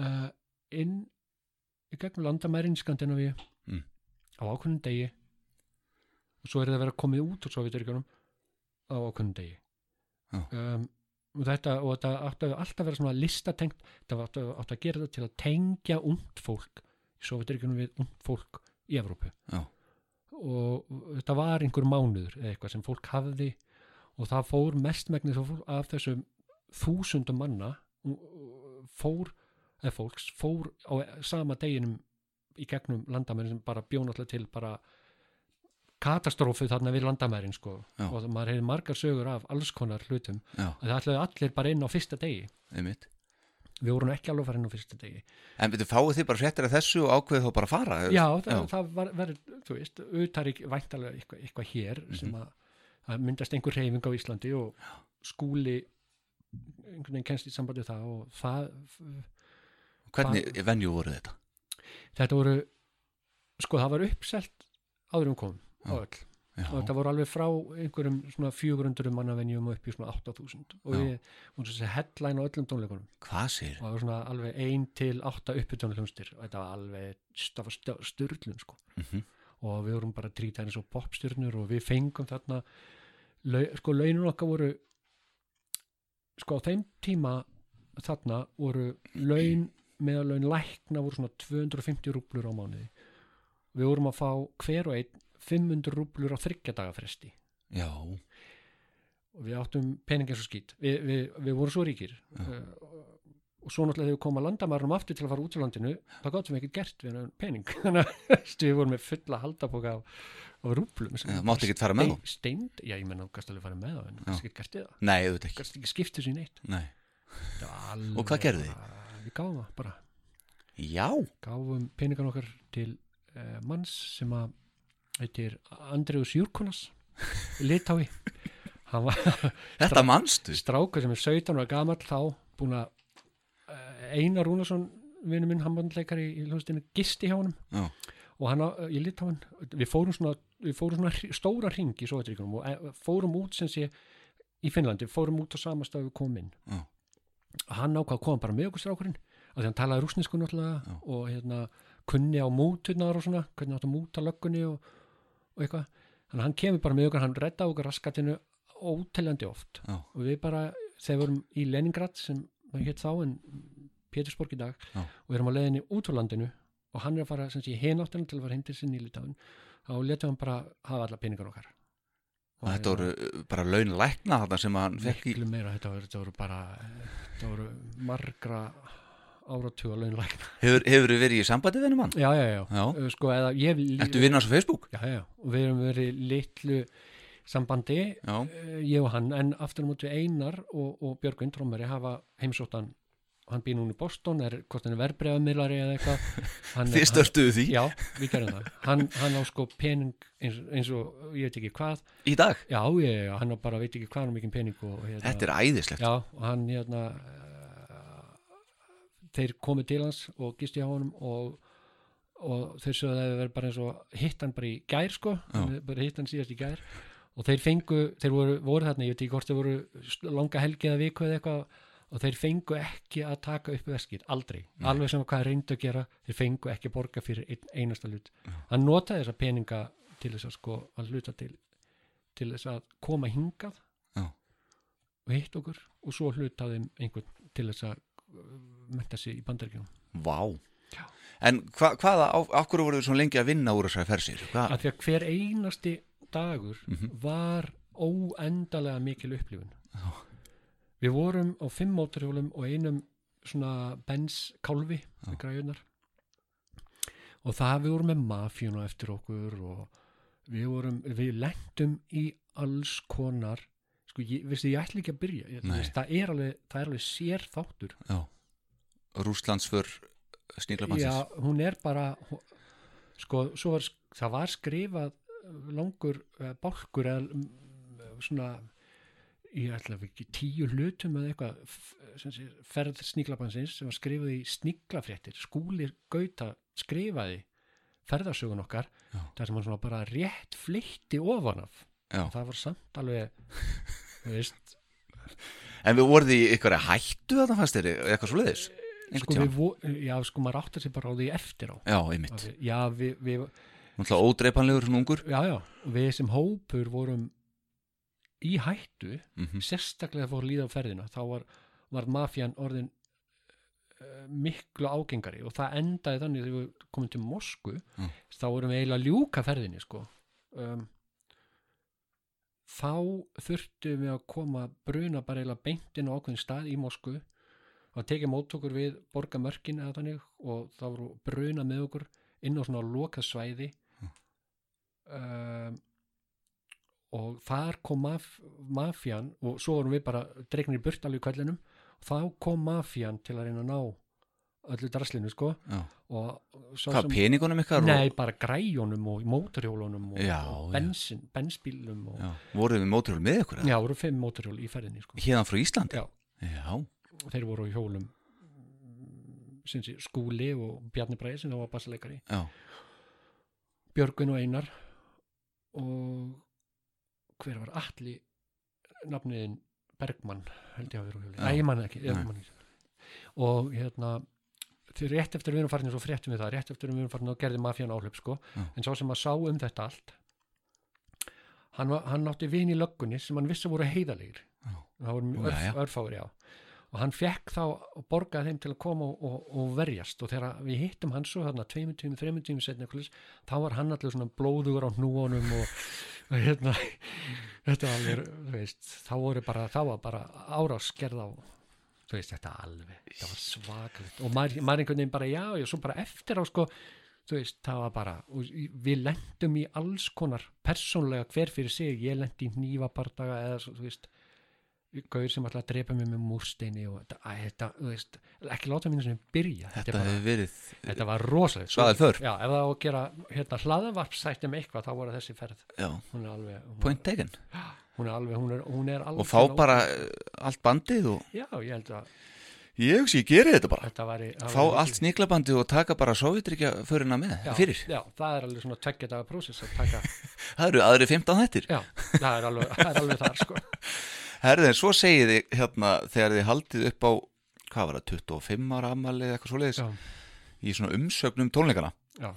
Speaker 2: uh, inn í gegnum landamærin Skandinavíu
Speaker 1: Mm.
Speaker 2: á ákveðnum degi og svo er það að vera komið út úr Sovjeturíkjunum á ákveðnum degi
Speaker 1: Já.
Speaker 2: um, og þetta og þetta átti að alltaf vera svona listatengt þetta átti, að gera þetta til að tengja ungt fólk í Sovjeturíkjunum við ungt fólk í Evrópu
Speaker 1: Já.
Speaker 2: Og þetta var einhver mánuður eitthvað sem fólk hafði og það fór mestmegnis af þessum þúsundum manna fór, eða fólks fór á sama deginum í gegnum landamærin sem bara bjó náttúrulega til bara katastrófu þarna við landamærin sko.
Speaker 1: Já.
Speaker 2: og maður hefði margar sögur af alls konar hlutum.
Speaker 1: Já,
Speaker 2: að það ætlaði allir bara inn á fyrsta degi.
Speaker 1: Einmitt
Speaker 2: við vorum ekki alveg að fara inn á fyrsta degi
Speaker 1: En veitu, fáið þið bara fréttir af þessu og ákveðið þá bara að fara?
Speaker 2: já, það, það var, verið, þú veist auðtarík væntalega eitthvað, eitthvað hér
Speaker 1: Mhm.
Speaker 2: sem að, að myndast einhver reyfing á Íslandi og skúli einhvern veginn kennst í sambandi við það og það,
Speaker 1: Hvernig venju voru þetta?
Speaker 2: þetta voru sko það var uppselt áður um kom á
Speaker 1: Já.
Speaker 2: öll
Speaker 1: Já,
Speaker 2: og þetta voru alveg frá einhverjum svona 400 mannavenjum upp í svona 8000 og við vorum svo að headline á öllum tónleikunum.
Speaker 1: Hvað sér?
Speaker 2: og það var svona alveg 1 til 8 uppbytunarhljónstir og þetta var alveg það var stö- styrlun sko.
Speaker 1: Mm
Speaker 2: og við vorum bara trítið eins og popstjörnur og við fengum þarna lau, sko launum okkar voru sko á þeim tíma þarna voru laun meðal laun lækna voru svona 250 rúblur á mánuði. Við vorum að fá hver og einn 500 rúblur á þryggjadaga fresti.
Speaker 1: Já,
Speaker 2: og við áttum pening eins og skýt við, við, við vorum svo ríkir. Uh, og svo náttúrulega þegar við komum að landamærum aftur til að fara út í landinu. Þá gáttum við ekkert gert við hennar pening. Þannig að við vorum með fulla haldaboka af, af rúblum
Speaker 1: Já, máttu ekkert fara með
Speaker 2: Stein- steind, já ég menna þú gast alveg fara með það en þú gast ekki gert það,
Speaker 1: nei, auðvitað ekki.
Speaker 2: Gast ekki skiptið sín eitt
Speaker 1: Nei.
Speaker 2: alveg,
Speaker 1: Og hvað gerðu þið?
Speaker 2: við gáfum það bara.
Speaker 1: Já,
Speaker 2: gáfum peningan okkar til uh, manns sem að heitir Andreus Júrkunas Litái hann
Speaker 1: Þetta manstu?
Speaker 2: strákur sem er 17 ára gamall þá búin að uh, Einar Rúnarsson vinnu minn, handbandleikari í hlustinu gisti hjá
Speaker 1: Já,
Speaker 2: og hann á, í Litáin við fórum svona, við fórum svona stóra ring í Sovjetríkunum og eh, fórum út sem sé í Finnlandi, fórum út á sama stað við komum inn
Speaker 1: Já.
Speaker 2: hann ákvað að koma bara með okkur strákurinn af því hann talaði rúsnesku náttúrulega
Speaker 1: Já.
Speaker 2: og hérna kunni á múturnar og svona hvernig átt að múta löggunni og, og eitthvað. Þannig að hann kemur bara með okkur, hann redda okkur raskatinu óteljandi oft.
Speaker 1: Já,
Speaker 2: og við bara, þegar við vorum í Leningrad sem það hétt þá en Pétursborg í dag
Speaker 1: Já.
Speaker 2: og við erum á leiðinni út úr landinu og hann er að fara sem sé hináttina til að fara hindi sinni í Litáin þá letum hann bara hafa alla peningar okkar.
Speaker 1: Og þetta voru uh, bara laun lækna þarna sem hann fekk í
Speaker 2: meira, þetta voru, þetta voru bara þetta voru margra áratuga launlækna
Speaker 1: Hefur, hefur verið í sambandi við hennum hann?
Speaker 2: já, já, já,
Speaker 1: Já.
Speaker 2: Uh, sko,
Speaker 1: Ertu vinnars á Facebook?
Speaker 2: já, já, og við erum verið litlu sambandi
Speaker 1: Já,
Speaker 2: uh, ég og hann, en aftur á móti Einar og, og Björgvin Trómari hafa heimsóttan hann býr núna í Boston, er hvort hann er verbreyfamilari eða eitthvað
Speaker 1: þið störtuðu því
Speaker 2: Já, við gerum það. Hann, hann á sko pening eins, eins og ég veit ekki hvað.
Speaker 1: í dag
Speaker 2: Já, ég, hann á bara veit ekki hvað hann mikið pening og hérna.
Speaker 1: Þetta er æðislegt
Speaker 2: Já, og hann hérna þeir komið til hans og gisti á honum og, og þeir sögðu að það hefur verið bara eins og hitt hann bara í gær sko, bara hitt hann síðast í gær. Og þeir fengu, þeir voru, voru þarna, ég veit ekki hvort þeir voru langa helgi eða viku eða eitthvað og þeir fengu ekki að taka upp veskið, aldrei, alveg sem hvað reyndu að gera þeir fengu ekki að borga fyrir einn, einasta hlut. Hann notaði þessa peninga til þess að sko, að hluta til til þess að koma hingað
Speaker 1: Já.
Speaker 2: og hitt okkur og svo hlutaði einhvern til þess að menta sig í bandaríkjum
Speaker 1: Vá
Speaker 2: Já.
Speaker 1: En hva, hvaða, á, á hverju voru þið svo lengi að vinna úr þessari fersir? Hva?
Speaker 2: af því að hver einasti dagur
Speaker 1: Mhm.
Speaker 2: var óendalega mikil upplifun
Speaker 1: Já.
Speaker 2: við vorum á fimm mótorhjólum og einum svona bens kálfi
Speaker 1: Já.
Speaker 2: með græjunar og það við vorum með mafjuna eftir okkur og við vorum, við lendum í alls konar sko, ég, veistu, ég ætla ekki að byrja. Ég, veist, það, er alveg, það er alveg sér þáttur.
Speaker 1: Já. Rússlandsför
Speaker 2: Já,
Speaker 1: sníklabansins
Speaker 2: hún er bara hún- sko, var, það var skrifað langur uh, bálkur eða mm, svona ég ætla ekki tíu hlutum eða eitthvað ferð sníklabansins sem var skrifað í sníklafréttir skúlir Gauta skrifaði ferðarsögun okkar
Speaker 1: Já.
Speaker 2: þar sem hann svona bara rétt flytti ofan af.
Speaker 1: Já.
Speaker 2: Það var samt alveg þú veist,
Speaker 1: En við voruð í ykkur hættu þarna fannst þér? Eitthvað svo leiðis?
Speaker 2: sko við vo- já sko maður áttar sér bara á því eftir á.
Speaker 1: Já, einmitt.
Speaker 2: Að við- já við, við
Speaker 1: Náttúrulega ódreipanlegur svona ungur.
Speaker 2: Já, já, við sem hópur vorum í hættu
Speaker 1: mm
Speaker 2: sérstaklega fór að líða á ferðina þá var, var mafjan orðin uh, miklu ágengari og það endaði þannig þegar við komum til Mosku
Speaker 1: Mm.
Speaker 2: þá vorum við eiginlega að ljúka ferðinni sko. Um, þá þurftum við að koma bruna bara eiginlega beint inn á ákveðin stað í Mosku og tekið móttökur við borga mörkin eða þannig og þá voru bruna með okkur inn á svona lokað svæði. Um, og þar kom maf mafjan og svo vorum við bara dregnir burt alveg í kvellinum og þá kom mafjan til að reyna að ná öllu draslinu sko
Speaker 1: Hvað, peningunum ykkar?
Speaker 2: Nei, bara græjónum og mótorhjólunum og, og bensin, bensbílum og.
Speaker 1: Voruð við móturhjól með ykkur?
Speaker 2: já, voru fimm mótorhjól í ferðinni sko.
Speaker 1: Hérðan frá Íslandi?
Speaker 2: Já.
Speaker 1: Já,
Speaker 2: þeir voru á hjólum sé, skúli og Bjarni Bræði sem þá var bassaleikari
Speaker 1: já,
Speaker 2: Björgun og Einar og hver var allir nafniðin Bergmann held ég að vera
Speaker 1: Já.
Speaker 2: Æ, ég man ekki, ég
Speaker 1: Nei.
Speaker 2: man ekki. og hérna rétt eftir við erum farin svo fréttum við það, rétt eftir við erum farin og gerði mafían áhlaup sko,
Speaker 1: Já.
Speaker 2: en sá sem að sá um þetta allt hann, hann átti vin í löggunni sem hann vissi voru heiðalegir
Speaker 1: Já.
Speaker 2: það voru örf,
Speaker 1: jæja.
Speaker 2: örfáir já og hann fekk þá og borgaði þeim til að koma og, og, og verjast og þegar við hittum hann svo þarna tveimur tímum, þreimur tímum setna þá var hann allir svona blóðugur á hnúanum og, og hérna þetta var alveg, þú veist þá voru bara, þá var bara áráskerð á þú veist, þetta alveg þetta var svakalegt. Og maður, maður einhvern veginn bara já, já, svo bara eftir á sko þú veist, það var bara og við lendum í alls konar persónlega hver fyrir sig, ég lendi í nývapartaga eða þú veist gaur sem ætla að drepa mig með múrsteini og þetta, æ, þetta, þú veist, ekki láta mínu sem byrja.
Speaker 1: Þetta
Speaker 2: þetta,
Speaker 1: hefur verið
Speaker 2: þetta var rosalega
Speaker 1: för.
Speaker 2: Já, ef það á að gera hérna, hlaðavarpsætti með eitthvað þá voru þessi ferð. Hún er alveg, hún,
Speaker 1: point taken.
Speaker 2: Hún er alveg, hún er, hún er alveg
Speaker 1: Og fá bara eh, allt bandið og
Speaker 2: Já, ég held að
Speaker 1: Ég hugsi, ég geri þetta bara.
Speaker 2: Það
Speaker 1: Fá allt sniklabandið og taka bara sovjetrykja förina með,
Speaker 2: já,
Speaker 1: fyrir.
Speaker 2: Já, það er alveg svona tveggja daga prósess að taka
Speaker 1: Það eru aðri 15 þettir
Speaker 2: Já, það er alveg, það er alveg þar sko
Speaker 1: Herðin, svo segið þið hérna þegar þið haldið upp á hvað var það, 25 ára ammali eða eitthvað svoleiðis
Speaker 2: Já,
Speaker 1: í svona umsögnum tónleikana
Speaker 2: já,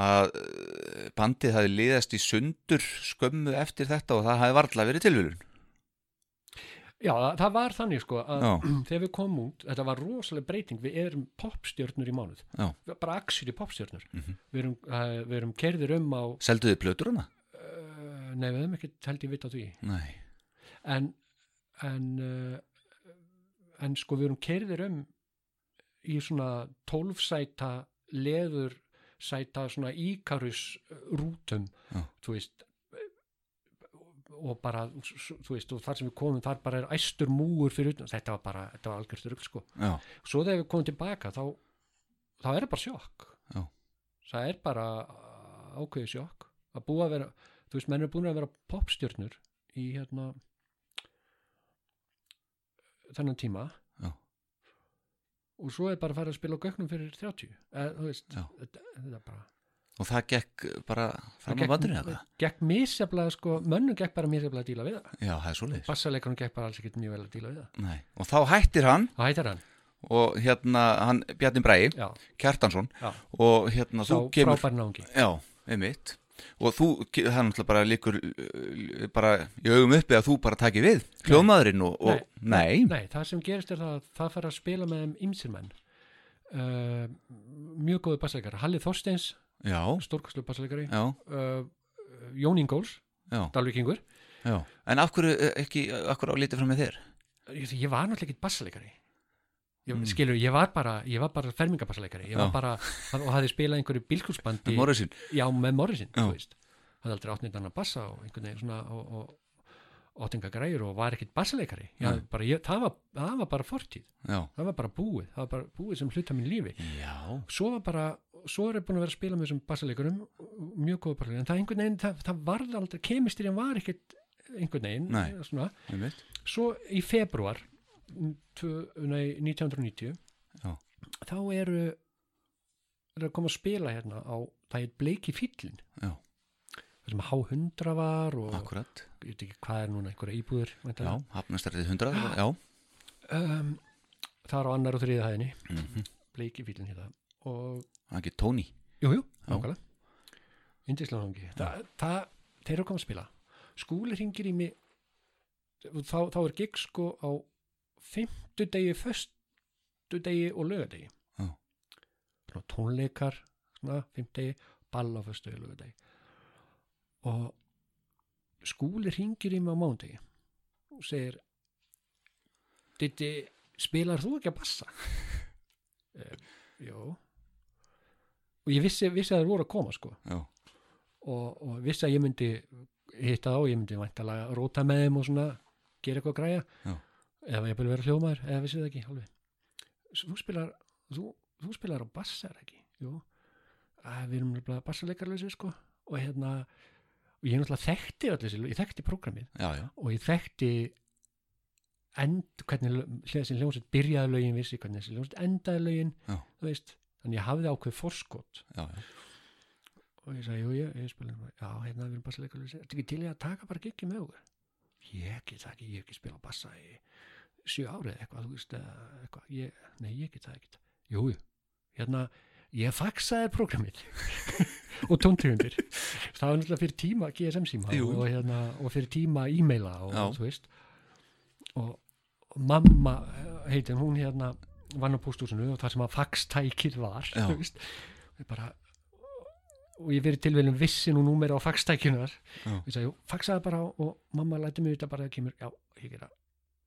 Speaker 1: að eh, bandið hafi liðast í sundur skömmu eftir þetta og það hafi varla verið tilvílun
Speaker 2: já það, var þannig sko að
Speaker 1: Já.
Speaker 2: þegar við komum út, þetta var rosalega breyting við erum popstjörnur í mánuð
Speaker 1: Já.
Speaker 2: Bara axir í popstjörnur
Speaker 1: Mhm.
Speaker 2: við erum, uh, erum kerðir um á
Speaker 1: Selduðu plötur hana?
Speaker 2: uh, nei við höfum ekki held ég vita á því
Speaker 1: Nei
Speaker 2: en en, uh, en sko við erum kerðir um í svona tólfsæta leður sæta svona íkarus rútum
Speaker 1: Já.
Speaker 2: þú veist og bara, þú veist, og þar sem við komum þar bara er æstur múur fyrir utan. Þetta var bara, þetta var algjörst rugl sko.
Speaker 1: Já,
Speaker 2: svo þegar við komum tilbaka þá þá er það bara sjokk.
Speaker 1: Já.
Speaker 2: það er bara ákveðið sjokk. Að búa að vera, þú veist, menn er búin að vera popstjörnur í hérna þennan tíma.
Speaker 1: Já.
Speaker 2: og svo er bara að fara að spila á gögnum fyrir 30 eða, þú veist, þetta, þetta bara
Speaker 1: og það gekk bara fram á bandinu eða?
Speaker 2: gekk misjaflega sko, mönnum gekk bara misjaflega að díla við það.
Speaker 1: Já, það er svoleiðis.
Speaker 2: Bassaleikarum gekk bara alls ekkert mjög vel að díla við það.
Speaker 1: Nei. Og þá hættir hann.
Speaker 2: Það hættir hann,
Speaker 1: og hérna hann Bjarni Bræi, Kjartansson
Speaker 2: já.
Speaker 1: og hérna þú kemur
Speaker 2: frábær náungi
Speaker 1: Já, einmitt og þú, það er náttúrulega bara líkur uh, bara í augum uppi að þú bara taki við hljóðmaðurinn og, og nei,
Speaker 2: Nei, það sem gerist er það að það fara að spila með þeim ymsir menn. Uh, mjög góðu bassleikari Halli Þorsteins, stórkastlu bassleikari. Uh, Jón Ingóls,
Speaker 1: já. En af hverju eh, ekki, af hverju á lítið fram með þér?
Speaker 2: Ég, ég var náttúrulega ekki bassleikari ég,
Speaker 1: Mm.
Speaker 2: skilur, ég var bara ég var bara fermingabassleikari ég var
Speaker 1: Já.
Speaker 2: bara, og hafði spilað einhverju bílkúsbandi
Speaker 1: Morrisin,
Speaker 2: já, með Morrisin, þú veist. Hafði aldrei átt neitt annan bassa og einhvern veginn svona og, og ótinga græjur og var ekkit bassleikari já,
Speaker 1: Nei.
Speaker 2: bara, ég, það, var, það var bara fortíð.
Speaker 1: Já,
Speaker 2: það var bara búið, það var bara búið sem hluta mín lífi.
Speaker 1: Já.
Speaker 2: Svo var bara, svo er ég búin að vera að spila með þessum bassaleikurum, mjög góða bassaleikurum en það einhvern veginn, það, það varð aldrei kemistirinn var ekkert einhvern veginn
Speaker 1: Nei.
Speaker 2: svona, svo í februar nei, 1990
Speaker 1: Já.
Speaker 2: þá eru er að koma að spila hérna á það er bleiki fýllin
Speaker 1: Já.
Speaker 2: það sem H100 var og
Speaker 1: akkurat.
Speaker 2: ég veit ekki hvað er núna einhverja íbúður
Speaker 1: já, hafnastrætið 100 já,
Speaker 2: um, það er á annar og þriða hæðinni.
Speaker 1: Mm
Speaker 2: bleiki fýllin hérna. Og
Speaker 1: það er ekki Tony?
Speaker 2: Jú, jú,
Speaker 1: Já.
Speaker 2: nákvæmlega. Indislega hangi það, það, Þeir eru að koma að spila. Skúli ringir í mig þá, þá er gig sko á fimmtudegi, föstudegi og lögadegi. Svona tónleikar svona, fimmtudegi, ball á föstudegi og lögadegi og Skúli ringir í mig á mándegi og segir Ditti, spilar þú ekki að bassa? Eh, Jó og ég vissi, vissi að þeir voru að koma sko og, og vissi að ég myndi hitta þá, ég myndi væntalega róta með þeim og svona, gera eitthvað græja
Speaker 1: Já.
Speaker 2: Eða ég búið vera hljómaður eða vissi það ekki, alveg þú spilar, þú, þú spilar á bassar ekki, jú. Að við erum nefnilega bassarleikarlösi sko. Og hérna, og ég náttúrulega þekkti öll þessi, lög, ég þekkti prógramið. Og ég þekkti end, hvernig þessi hljómsveit byrjaði lögin vissi, hvernig þessi hljómsveit endaði lögin þannig ég hafði ákveð forskot.
Speaker 1: Já, já.
Speaker 2: og ég sagði, jú, ég, ég spila já, hérna við erum bassaleikar þetta ekki til í að taka bara giggi með okkur? Ég get það ekki, ég ekki spila bassa í sjö árið eitthvað, þú veist eitthvað, ég, nei, ég get það ekki jú, jú, hérna ég faxaði prógramið og tóntegundir. Það var náttúrulega fyrir tíma GSM síma
Speaker 1: Jú.
Speaker 2: og, hérna, og fyrir tíma e-maila og
Speaker 1: Já.
Speaker 2: þú veist. Og, og mamma heitin, hún hérna vann á póstúsinu og það sem að faxtækið var
Speaker 1: Já.
Speaker 2: þú veist, ég bara og ég verið tilvægum vissi nú númer á faxtækjunar
Speaker 1: Já.
Speaker 2: ég sagði, jú, faxaði bara og mamma læti mig þetta bara að kemur, já, ég gera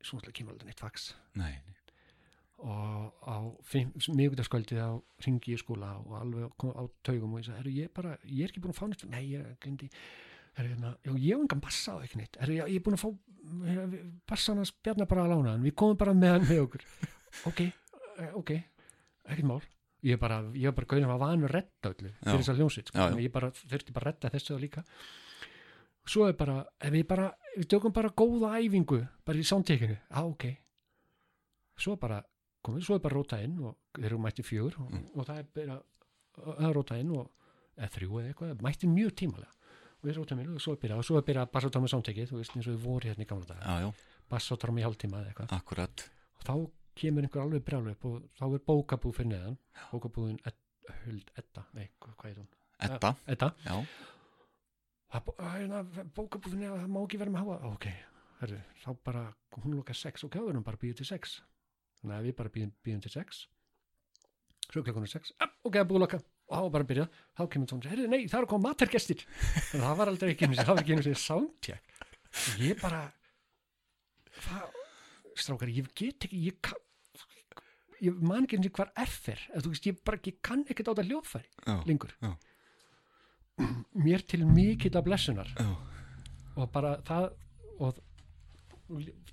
Speaker 2: svo náttúrulega kemur aldrei neitt fax.
Speaker 1: Nei,
Speaker 2: og á miðgutaskvöldið á ringi í skóla og alveg á taugum og ég sagði, ég bara, ég er ekki búin að fá neitt. Nei, ég glindi hérna, ég hef engan bassa á ekki neitt. Já, ég er búin að fá bassan hans Bjarnar bara að lána hann, við komum bara með hann með okkur. Ok, eh, ok ekkert mál. Ég er bara, ég er bara gauðin að vanu að redda öllu fyrir þess að hljónsitt, sko. Að ég bara þurfti bara að redda þessu þá líka svo er bara, ef við bara við tökum bara góða æfingu bara í soundtekinu, á ok. Svo bara komið, svo er bara róta inn og þeir eru mætti fjögur og,
Speaker 1: Mm.
Speaker 2: og það er bara að róta inn og eða þrjú eða eitthvað, mætti mjög tímalega. Og við rótum inn og svo er byrjað og svo er byrjað bassotrám með soundtekið, þú veist eins og við voru hérna í gamla
Speaker 1: já,
Speaker 2: bassotrám í hálftíma eða eitthvað.
Speaker 1: Akkurat.
Speaker 2: Og þá kemur einhver alveg brjálu upp og þá er bókabúð fyrir neðan. Huld Edda nei, hvað er hún?
Speaker 1: Edda,
Speaker 2: Það að, hérna, bókabúð fyrir neðan, það má ekki vera með háa. Ok, herru, þá bara hún lokar sex og kjáðurum bara býður til sex. Þannig að við bara býðum, til sex svo klokkan er sex ah, ok, það búið að loka. Og þá bara að byrja þá kemur tónur, herru, nei, það er að koma matargestir. En það var aldrei ekki einu sinni- það var ekki einu sér soundcheck og ég bara hvað, strákar, ég get ekki ég kann ég man ekki eins og hvar er veist, ég bara, ég kann ekkert á þetta hljóðfæri lengur.
Speaker 1: Já.
Speaker 2: Mér til mikill af blessunar.
Speaker 1: Já,
Speaker 2: og bara það og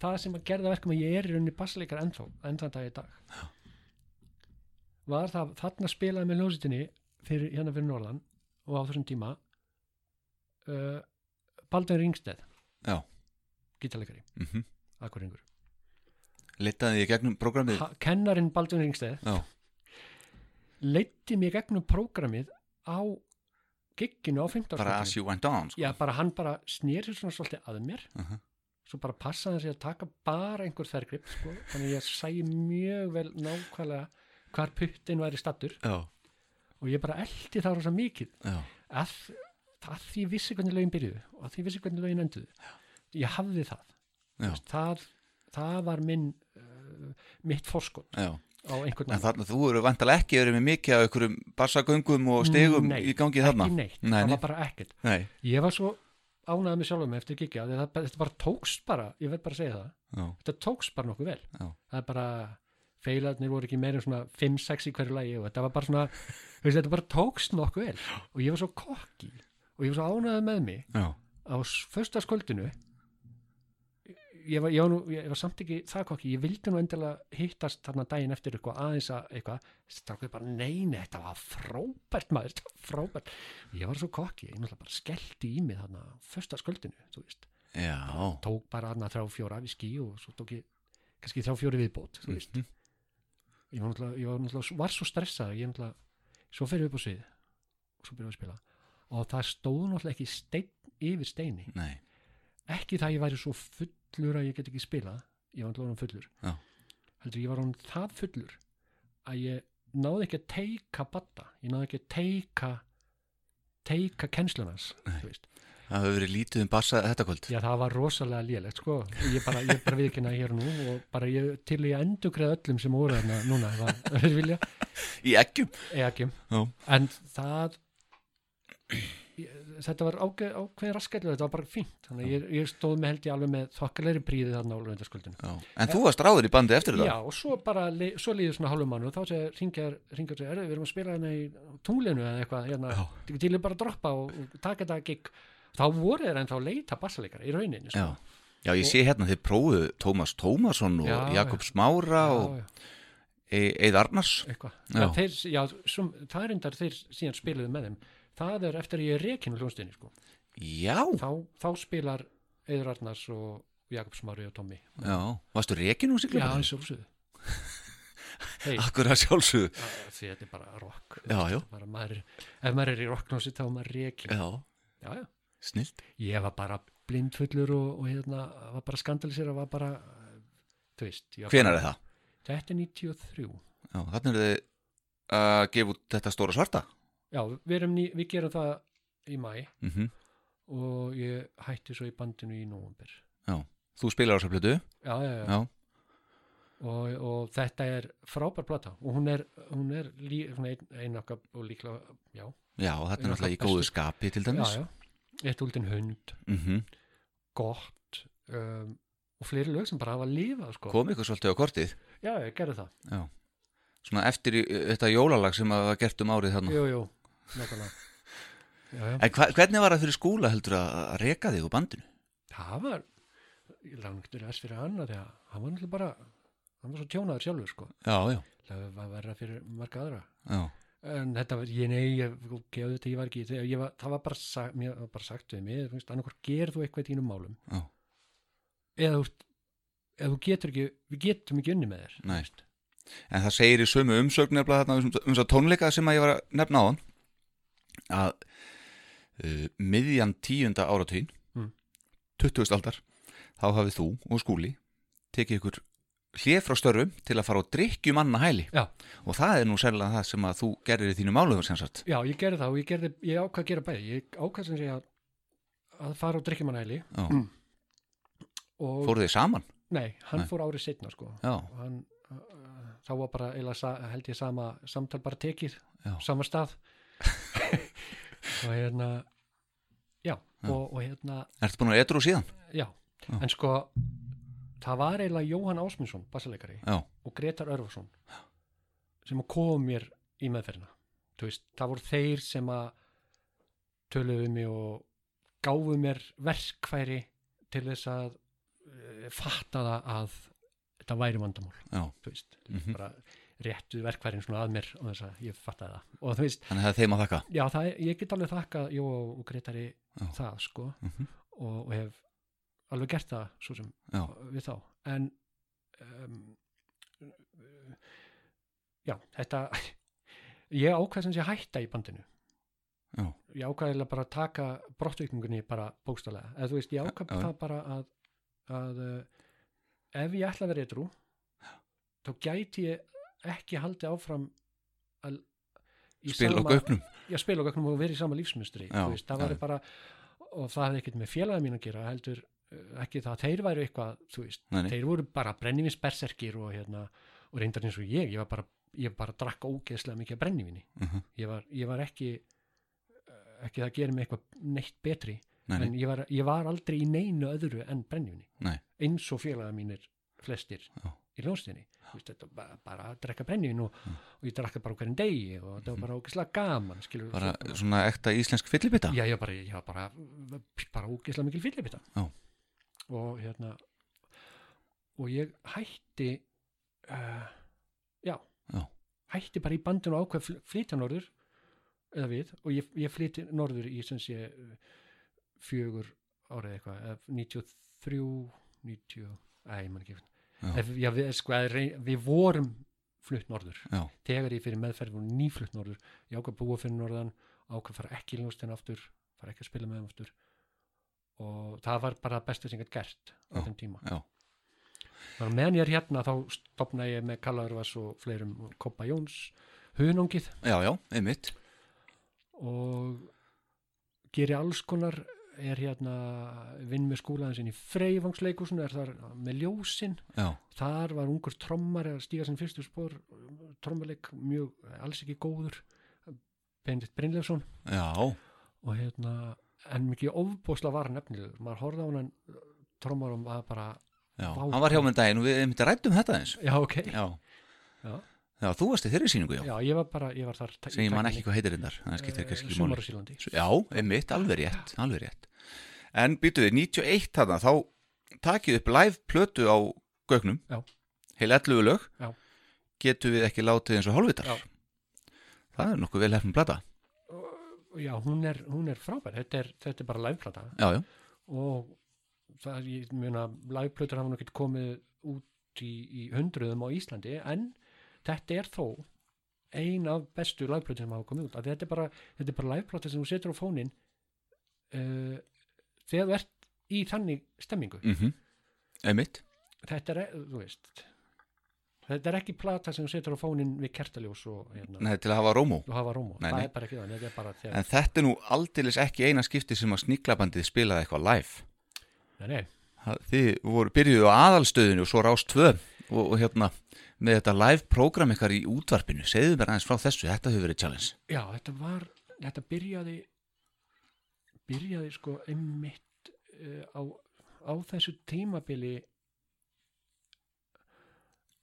Speaker 2: það sem að gerða verkum að ég er í rauninni bassleikar ennþá, ennþá dag í dag. Já. var það þarna spilaði með ljósitinni fyrir, hérna fyrir Norðan og á þessum tíma uh, Baldur Ringsteð
Speaker 1: já.
Speaker 2: Gítarleikari,
Speaker 1: mm
Speaker 2: akkuringur
Speaker 1: Litaði þið í gegnum prógramið?
Speaker 2: Kennarinn Baldur Ringsteð
Speaker 1: Já,
Speaker 2: leiddi mig gegnum prógramið á gigginu á 15
Speaker 1: bara as you went on sko.
Speaker 2: Já, bara hann bara snýr sér svona svolítið að mér.
Speaker 1: Mhm.
Speaker 2: svo bara passaði sig að taka bara einhver þergrip sko. þannig að ég sæi mjög vel nákvæmlega hvar puttin væri stattur
Speaker 1: Já,
Speaker 2: og ég bara eldi það rosa mikið. Að, að því vissi hvernig lögin byrjuðu og að því vissi hvernig lögin enduðu. Ég hafði það.
Speaker 1: Já,
Speaker 2: það, það var minn uh, mitt forskot.
Speaker 1: Já
Speaker 2: á einhvern
Speaker 1: En þarna, þú eru vantalega ekki verið með mikið af einhverjum bassagöngum og stegum
Speaker 2: Nei,
Speaker 1: í gangi þarna?
Speaker 2: ekki neitt,
Speaker 1: Nei,
Speaker 2: það
Speaker 1: nei.
Speaker 2: var bara ekkert.
Speaker 1: Nei,
Speaker 2: ég var svo ánægð með sjálfum mig eftir það, þetta bara tókst bara, ég verð bara að segja það.
Speaker 1: Já,
Speaker 2: þetta tókst bara nokkuð vel.
Speaker 1: Já.
Speaker 2: það er bara, feilarnir voru ekki meira en svona 5-6 í hverju lagi og þetta var bara svona veist, þetta bara tókst nokkuð vel. Og ég var svo kokki og ég var svo ánægð með mig
Speaker 1: já,
Speaker 2: á fyrsta skvöldinu ég var, ég, var nú, ég var samt ekki það kokki, ég vildi nú endilega hittast þarna daginn eftir eitthvað aðeins að eitthvað, strákuð bara neina þetta var frábært maður, þetta var frábært. Ég var svo kokki, ég náttúrulega bara skellti í mig þarna á fyrsta skvöldinu, þú veist.
Speaker 1: Já.
Speaker 2: Tók bara þarna þrjá fjóra við skí og svo tók ég kannski þrjá fjóri viðbót þú veist.
Speaker 1: Mhm.
Speaker 2: ég var náttúrulega, ég var náttúrulega var svo stressað ég náttúrulega, svo fyrir við upp á svið og svo byrjuðum við að spila. Og það stóð náttúrulega ekki stein yfir steini.
Speaker 1: Nei,
Speaker 2: ekki það að ég væri svo fullur að ég get ekki spilað ég var náttúrulega orðinn fullur.
Speaker 1: Já.
Speaker 2: heldur ég var hann það fullur að ég náði ekki að teika batta ég náði ekki að teika teika veist.
Speaker 1: Það hefur verið lítið um bassa þetta kvöld.
Speaker 2: Já, það var rosalega lélegt, sko. Ég bara, ég bara viðkynna hér og nú og bara ég, til ég endur greið öllum sem voru þarna núna, ef að- ef þeir vilja,
Speaker 1: Í
Speaker 2: eða ekki.
Speaker 1: Já,
Speaker 2: En það, þetta var ákveð, raskætlu, þetta var bara fínt. Þannig að ég, ég stóð með held ég alveg með þokkalegri príði þarna á lögundaskuldinu.
Speaker 1: já En þú varst ráður í bandi eftir
Speaker 2: Já,
Speaker 1: þetta
Speaker 2: og svo bara, li- svo líður svona hálfum mann og þá ringjar, ringjar, segir, við erum að spila hérna í tunglinu eða eitthvað, hérna,
Speaker 1: Já.
Speaker 2: til ég bara að droppa og, og taka þetta gig. Þá voru þeir ennþá að leita bassaleikara í rauninni, sko.
Speaker 1: Já, já ég sé hérna þið prófuðu Tómas Tómasson og
Speaker 2: Já,
Speaker 1: Jakob Smára og
Speaker 2: já.
Speaker 1: E- Eið Arnars Já.
Speaker 2: já. Þeir, já, sum, það er endar þeir síðan spiluðu með þeim það er eftir að ég er rekin úr hljónstinni sko.
Speaker 1: Já,
Speaker 2: þá, þá spilar Eður Arnars og Jakob Smári og Tommy.
Speaker 1: Já, varstu rekin úr
Speaker 2: já,
Speaker 1: siglum?
Speaker 2: það er sjálfsögðu. Hey,
Speaker 1: Akkur að sjálfsögðu.
Speaker 2: Því þetta er bara rock.
Speaker 1: Já, já.
Speaker 2: bara, maður, ef maður er í rocknósi þá er maður rekin
Speaker 1: Já,
Speaker 2: já, já.
Speaker 1: snilt.
Speaker 2: Ég var bara blindfullur og, og hérna, var bara skandalisir og var bara þú veist
Speaker 1: Hvenar er það?
Speaker 2: þetta er 93
Speaker 1: Já, þannig er þið að gefa út þetta stóra svarta
Speaker 2: já, við, ný, við gerum það í mæ
Speaker 1: mm
Speaker 2: og ég hætti svo í bandinu í nóvumber
Speaker 1: Já, þú spilar á þessa plötu?
Speaker 2: Já, já, já.
Speaker 1: Já,
Speaker 2: Og, og þetta er frábær plata og hún er, hún er lí, ein, ein okkar og líklega, já,
Speaker 1: já, og þetta er
Speaker 2: Já,
Speaker 1: náttúrulega í góðu skapi til
Speaker 2: já,
Speaker 1: dæmis.
Speaker 2: Já, eitt úldin hund,
Speaker 1: mm
Speaker 2: gott um, og fleiri lög sem bara hafa lifað, sko.
Speaker 1: Kom ykkur svolítið á kortið?
Speaker 2: Já, ég gerði það.
Speaker 1: Já, svona eftir í, þetta jólalag sem að var gert um árið þarna.
Speaker 2: Jú, jú. Já, já.
Speaker 1: En hva, hvernig var það fyrir skúla heldur að, reka þig úr bandinu?
Speaker 2: Það var, ég ekki til þess fyrir hann að því að hann var náttúrulega bara hann var svo tjónaður sjálfur sko.
Speaker 1: Já, já,
Speaker 2: það var verra fyrir marga aðra.
Speaker 1: Já,
Speaker 2: en þetta var, ég nei, ég gefði þetta, ég var ekki ég var, það var bara, sagt, mér var bara sagt við mig, þú veist, annarkvort gerir þú eitthvað í þínum málum.
Speaker 1: Já.
Speaker 2: eða þú eða þú getur ekki, við getum ekki unni með þér.
Speaker 1: En það segir í sömu umsögn nefnilega þarna um um þess að tónleika sem að ég var að nefna á hann að uh, miðjan tíunda áratugin
Speaker 2: Mm.
Speaker 1: 20. aldar þá hafið þú og skúli tekið ykkur hlið frá störfum til að fara á drikkjum manna hæli
Speaker 2: Já.
Speaker 1: og það er nú sérlega það sem að þú gerir í þínu málu sem sagt
Speaker 2: já, ég gerði það og ég gerði, ég ákvað að gera bæði ég ákvað sem sé að að fara á drikkjumannæli
Speaker 1: Já.
Speaker 2: Mm. og,
Speaker 1: Fóruð þið saman?
Speaker 2: nei, hann
Speaker 1: Nei.
Speaker 2: fór árið setna sko og hann uh, þá var bara held ég sama samtal bara tekið,
Speaker 1: Já.
Speaker 2: sama stað og hérna já,
Speaker 1: Já.
Speaker 2: Og, og hérna
Speaker 1: ertu búin að etru síðan?
Speaker 2: já.
Speaker 1: Já.
Speaker 2: en sko það var eiginlega Jóhann Ásmundsson bassaleikari og Gretar Örfarsson sem kom mér í meðferðina veist, það voru þeir sem að töluðu mig og gáfu mér verkfæri til þess að uh, fatta það að þetta væri vandamál veist,
Speaker 1: Mhm.
Speaker 2: bara réttu verkfærin svona að mér og þess að ég fattaði það. Og þú veist,
Speaker 1: Þannig að það er þeim að þakka?
Speaker 2: Já, það, er- ég get alveg þakka Jó og Gretari
Speaker 1: Já.
Speaker 2: það sko
Speaker 1: Mhm.
Speaker 2: og, og hef alveg gert það svo sem
Speaker 1: Já,
Speaker 2: við þá. En um, já, þetta ég ákvað sem sé að hætta í bandinu.
Speaker 1: Já,
Speaker 2: ég ákvaðilega bara að taka brottvikningunni bara bókstálega, eða þú veist, ég ákvað
Speaker 1: Já, já.
Speaker 2: það bara að, að uh, ef ég ætla að vera eitthrú þá gæti ég ekki haldið áfram að í
Speaker 1: spil og
Speaker 2: sama-
Speaker 1: göpnum
Speaker 2: já, spila og gögnum og verið í sama lífsmynstri það var bara og það hefði ekkert með félagið mín að gera heldur uh, ekki það að þeir væru eitthvað veist, þeir voru bara brennivins berserkir og hérna, og reyndar eins og ég ég var bara, ég bara drakk ógeðslega mikið brennivinni
Speaker 1: Mhm.
Speaker 2: ég var, ég var ekki uh, ekki það að gera mig eitthvað neitt betri
Speaker 1: Nei,
Speaker 2: en
Speaker 1: nei,
Speaker 2: ég var, ég var aldrei í neinu öðru en brennivinni eins og félagið mínir flestir
Speaker 1: Já.
Speaker 2: í ljónstinni var bara, bara að drekka brennivin og, og ég drakka bara hverjum degi og þetta var bara ógeðslega gaman skilur,
Speaker 1: bara
Speaker 2: svo-
Speaker 1: svona ekta íslensk fyllibita
Speaker 2: Já, var bara, var bara, bara ógeðslega mikil fyllibita.
Speaker 1: Já.
Speaker 2: Og hérna, og ég hætti, uh, já,
Speaker 1: Já.
Speaker 2: hætti bara í bandinu ákveð fl- flytja norður, eða við, og ég, ég flytti norður í sem sé fjögur árið eitthvað, eða 93, 90, æ, ég man ekki,
Speaker 1: Já.
Speaker 2: Ef, já, við, sko, við vorum flutt norður.
Speaker 1: Já,
Speaker 2: þegar ég fyrir meðferð voru nýflutt norður. Ég ákvað að búa fyrir norðan ákvað að fara ekki í ljónstina aftur fara ekki að spila með þeim aftur. Og það var bara það besta sem ég gætt gert á þeim tíma. meðan ég er hérna þá stopnaði ég með Kallaurvas og fleirum Koppa Jóns hunangið.
Speaker 1: Já, já, einmitt.
Speaker 2: Og geri alls konar er hérna vinn með skólaðin sinni í Freyvangsleikusinu er þar með ljósin.
Speaker 1: Já,
Speaker 2: þar var ungur trommar að stíga sem fyrstu spór trommuleik mjög, alls ekki góður Bendit Brynleifsson.
Speaker 1: Já,
Speaker 2: og hérna en mikið ofbóðsla var nefnilegur maður horfði á hann trommarum að bara,
Speaker 1: já. Hann var hjá með daginn og við einmitt rættum þetta eins
Speaker 2: já ok. Já,
Speaker 1: Já, já, þú varst í þeirri sýningu, já,
Speaker 2: ég var bara, ég var þar
Speaker 1: sem ég man ekki hvað heitir þetta það skiptir kannski ekki
Speaker 2: Sumar
Speaker 1: máli.
Speaker 2: Á Sílandi
Speaker 1: Já, einmitt, alveg rétt, alveg rétt. En býtuði, 91 þarna þá takið upp live plötu á gögnum.
Speaker 2: Já.
Speaker 1: heil 11 lög.
Speaker 2: Já.
Speaker 1: getum við ekki látið eins og hálfvitar?
Speaker 2: Já.
Speaker 1: Það er nokkuð vel hefnum plata.
Speaker 2: Já, hún er, hún er frábær. Þetta er, þetta er bara liveplata
Speaker 1: Já, já,
Speaker 2: og það ég meina liveplötur hafa nú ekki komið út í, í hundruðum á Íslandi en þetta er þó ein af bestu liveplötur sem hafa komið út þetta er bara, bara liveplötur sem þú setur á fónin uh, þegar þú ert í þannig stemmingu
Speaker 1: mhm. Einmitt,
Speaker 2: þetta er, þú veist þetta er ekki plata sem þú setur á fónin við kertaljós og, hérna,
Speaker 1: Nei, til að hafa rómó.
Speaker 2: Hafa rómó,
Speaker 1: Nei,
Speaker 2: það er bara ekki það þetta þegar,
Speaker 1: En þetta er nú aldeilis ekki eina skipti sem að sníklabandið spilaði eitthvað live.
Speaker 2: Nei,
Speaker 1: Þið voru byrjuðu á aðalstöðinu og svo rást tvö og, og hérna með þetta live program ykkar í útvarpinu segðu mér aðeins frá þessu, þetta hefur verið challenge.
Speaker 2: Já, þetta var, þetta byrjaði byrjaði sko einmitt uh, á, á þessu tímabili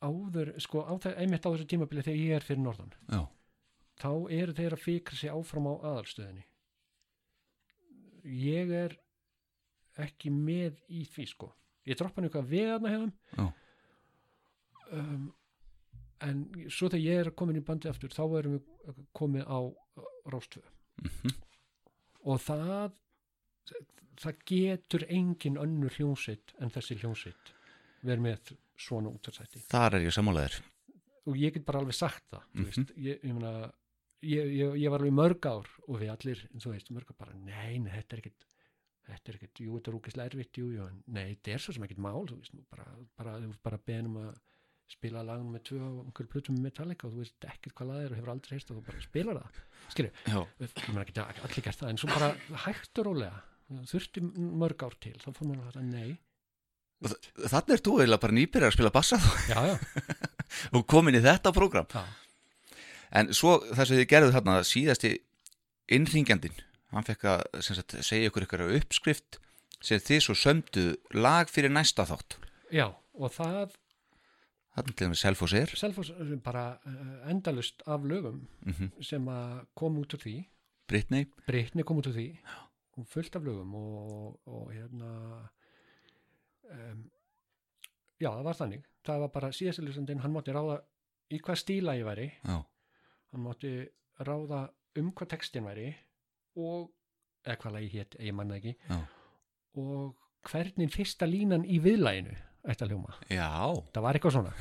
Speaker 2: áður, sko á, þe- einmitt á þessu tímabili þegar ég er fyrir norðan.
Speaker 1: Já,
Speaker 2: þá eru þeir að fikra sig áfram á aðalstöðinni. Ég er ekki með í því sko. Ég droppa hann eitthvað við þarna hefðum
Speaker 1: Já.
Speaker 2: Um, en svo þegar ég er komin í bandi aftur þá erum við komið á Róstvö
Speaker 1: Mhm.
Speaker 2: og það það getur engin önnur hljónsitt en þessi hljónsitt verið með svona útvarsætti
Speaker 1: Þar er ég sammálaðir
Speaker 2: og ég get bara alveg sagt það mm veist, ég, ég, meina, ég, ég, ég var alveg mörg ár og við allir, þú veist, mörg bara nei, nei, þetta er ekkit þetta er ekkit, jú, þetta er úkislega erfitt, jú, jú nei, þetta er svo sem ekkit mál, þú veist bara, bara, þú bara beðnum að spila lagunum með tvö og einhverju plutum með Metallica og þú veist ekkert hvað það er og hefur aldrei heist og þú bara spilar það. Skilju, ég meina ekki allir gert það en svo bara hægt og rólega. Þurfti mörg ár til, þá fór maður að nei,
Speaker 1: þannig er þú eiginlega bara nýbyrjar að spila bassa þá
Speaker 2: já, já,
Speaker 1: og komin í þetta prógram.
Speaker 2: Já,
Speaker 1: En svo það sem þið gerðu þarna síðasti innringjandinn hann fekk að sagt, segja ykkur ykkur uppskrift sem þið svo sömdu lag fyrir næsta þátt.
Speaker 2: Já og það
Speaker 1: Þarna til dæmis Selfoss er.
Speaker 2: Selfoss er bara uh, endalust af lögum
Speaker 1: mm
Speaker 2: sem að kom út úr því.
Speaker 1: Britney.
Speaker 2: Britni kom út úr því. Og fullt af lögum og, og hérna um, já það var þannig. Það var bara síðastilustundin hann mátti ráða í hvað stíla ég væri.
Speaker 1: Já,
Speaker 2: hann mátti ráða um hvað textin væri og eða hvað lagi hétt, ég manna ekki.
Speaker 1: Já.
Speaker 2: og hvernig fyrsta línan í viðlæginu ætti að hljóma?
Speaker 1: Já.
Speaker 2: það var eitthvað svona.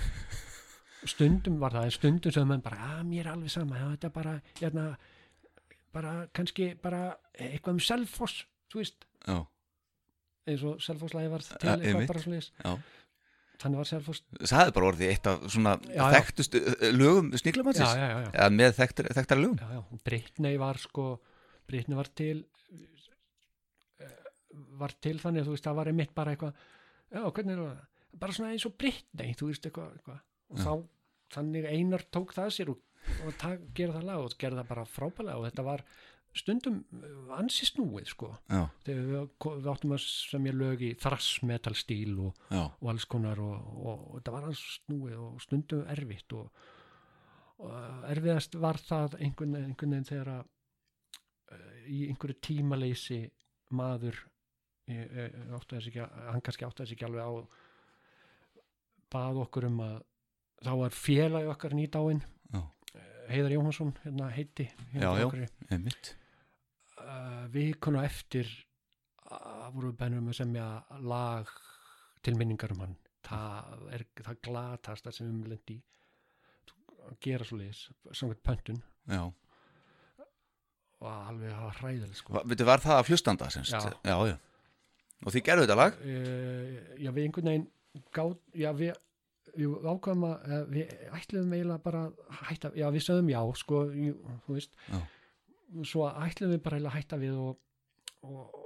Speaker 2: Stundum var það en stundum sem menn bara að mér er alveg sama, já, þetta er bara hérna, bara kannski bara eitthvað um Selfoss þú veist,
Speaker 1: Já.
Speaker 2: eins og Selfoss lagi var til eitthvað bara
Speaker 1: Já.
Speaker 2: þannig var Selfoss.
Speaker 1: Það er bara orðið eitt af svona þekktustu uh, lögum sníklamannsins með þekktar, þekktara lögum.
Speaker 2: Já, já. Britney var sko Britney var til eh, var til þannig að þú veist það var einmitt bara eitthvað já, hvernig er það, bara svona eins og Britney þú veist eitthvað, eitthvað. og þá þannig einar tók það sér og, og tak, gera það lag og gera það bara frábælega og þetta var stundum eh, ansi snúið sko.
Speaker 1: Já,
Speaker 2: þegar við, við áttum að semja lög í thrash metal stíl og, og alls konar og, og, og þetta var alls snúið og stundum erfitt og, og erfiðast var það einhvern, einhvern veginn þegar að uh, í einhverju tímaleysi maður ég, ég, átti þess ekki, að- hann kannski átti þess ekki alveg á bað okkur um að þá var félagi okkar nýdáin
Speaker 1: Já.
Speaker 2: Heiðar Jóhansson hérna heiti hérna
Speaker 1: Já, já.
Speaker 2: uh, vikuna eftir uh, voru við bennum að semja lag til minningar um hann það er það glatasta sem við lendi að gera svo liðis samkvæmt pöntun
Speaker 1: Já,
Speaker 2: og alveg hafa hræðileg sko.
Speaker 1: Veitu, var það að flustanda semst?
Speaker 2: Já.
Speaker 1: já, já Og þið gerðu þetta lag?
Speaker 2: uh, já við einhvern veginn gátt, já við við ákvæðum að uh, við ætluðum eiginlega bara að hætta, já við sögðum já sko, þú veist.
Speaker 1: Já.
Speaker 2: svo ætluðum við bara eiginlega að hætta við og, og,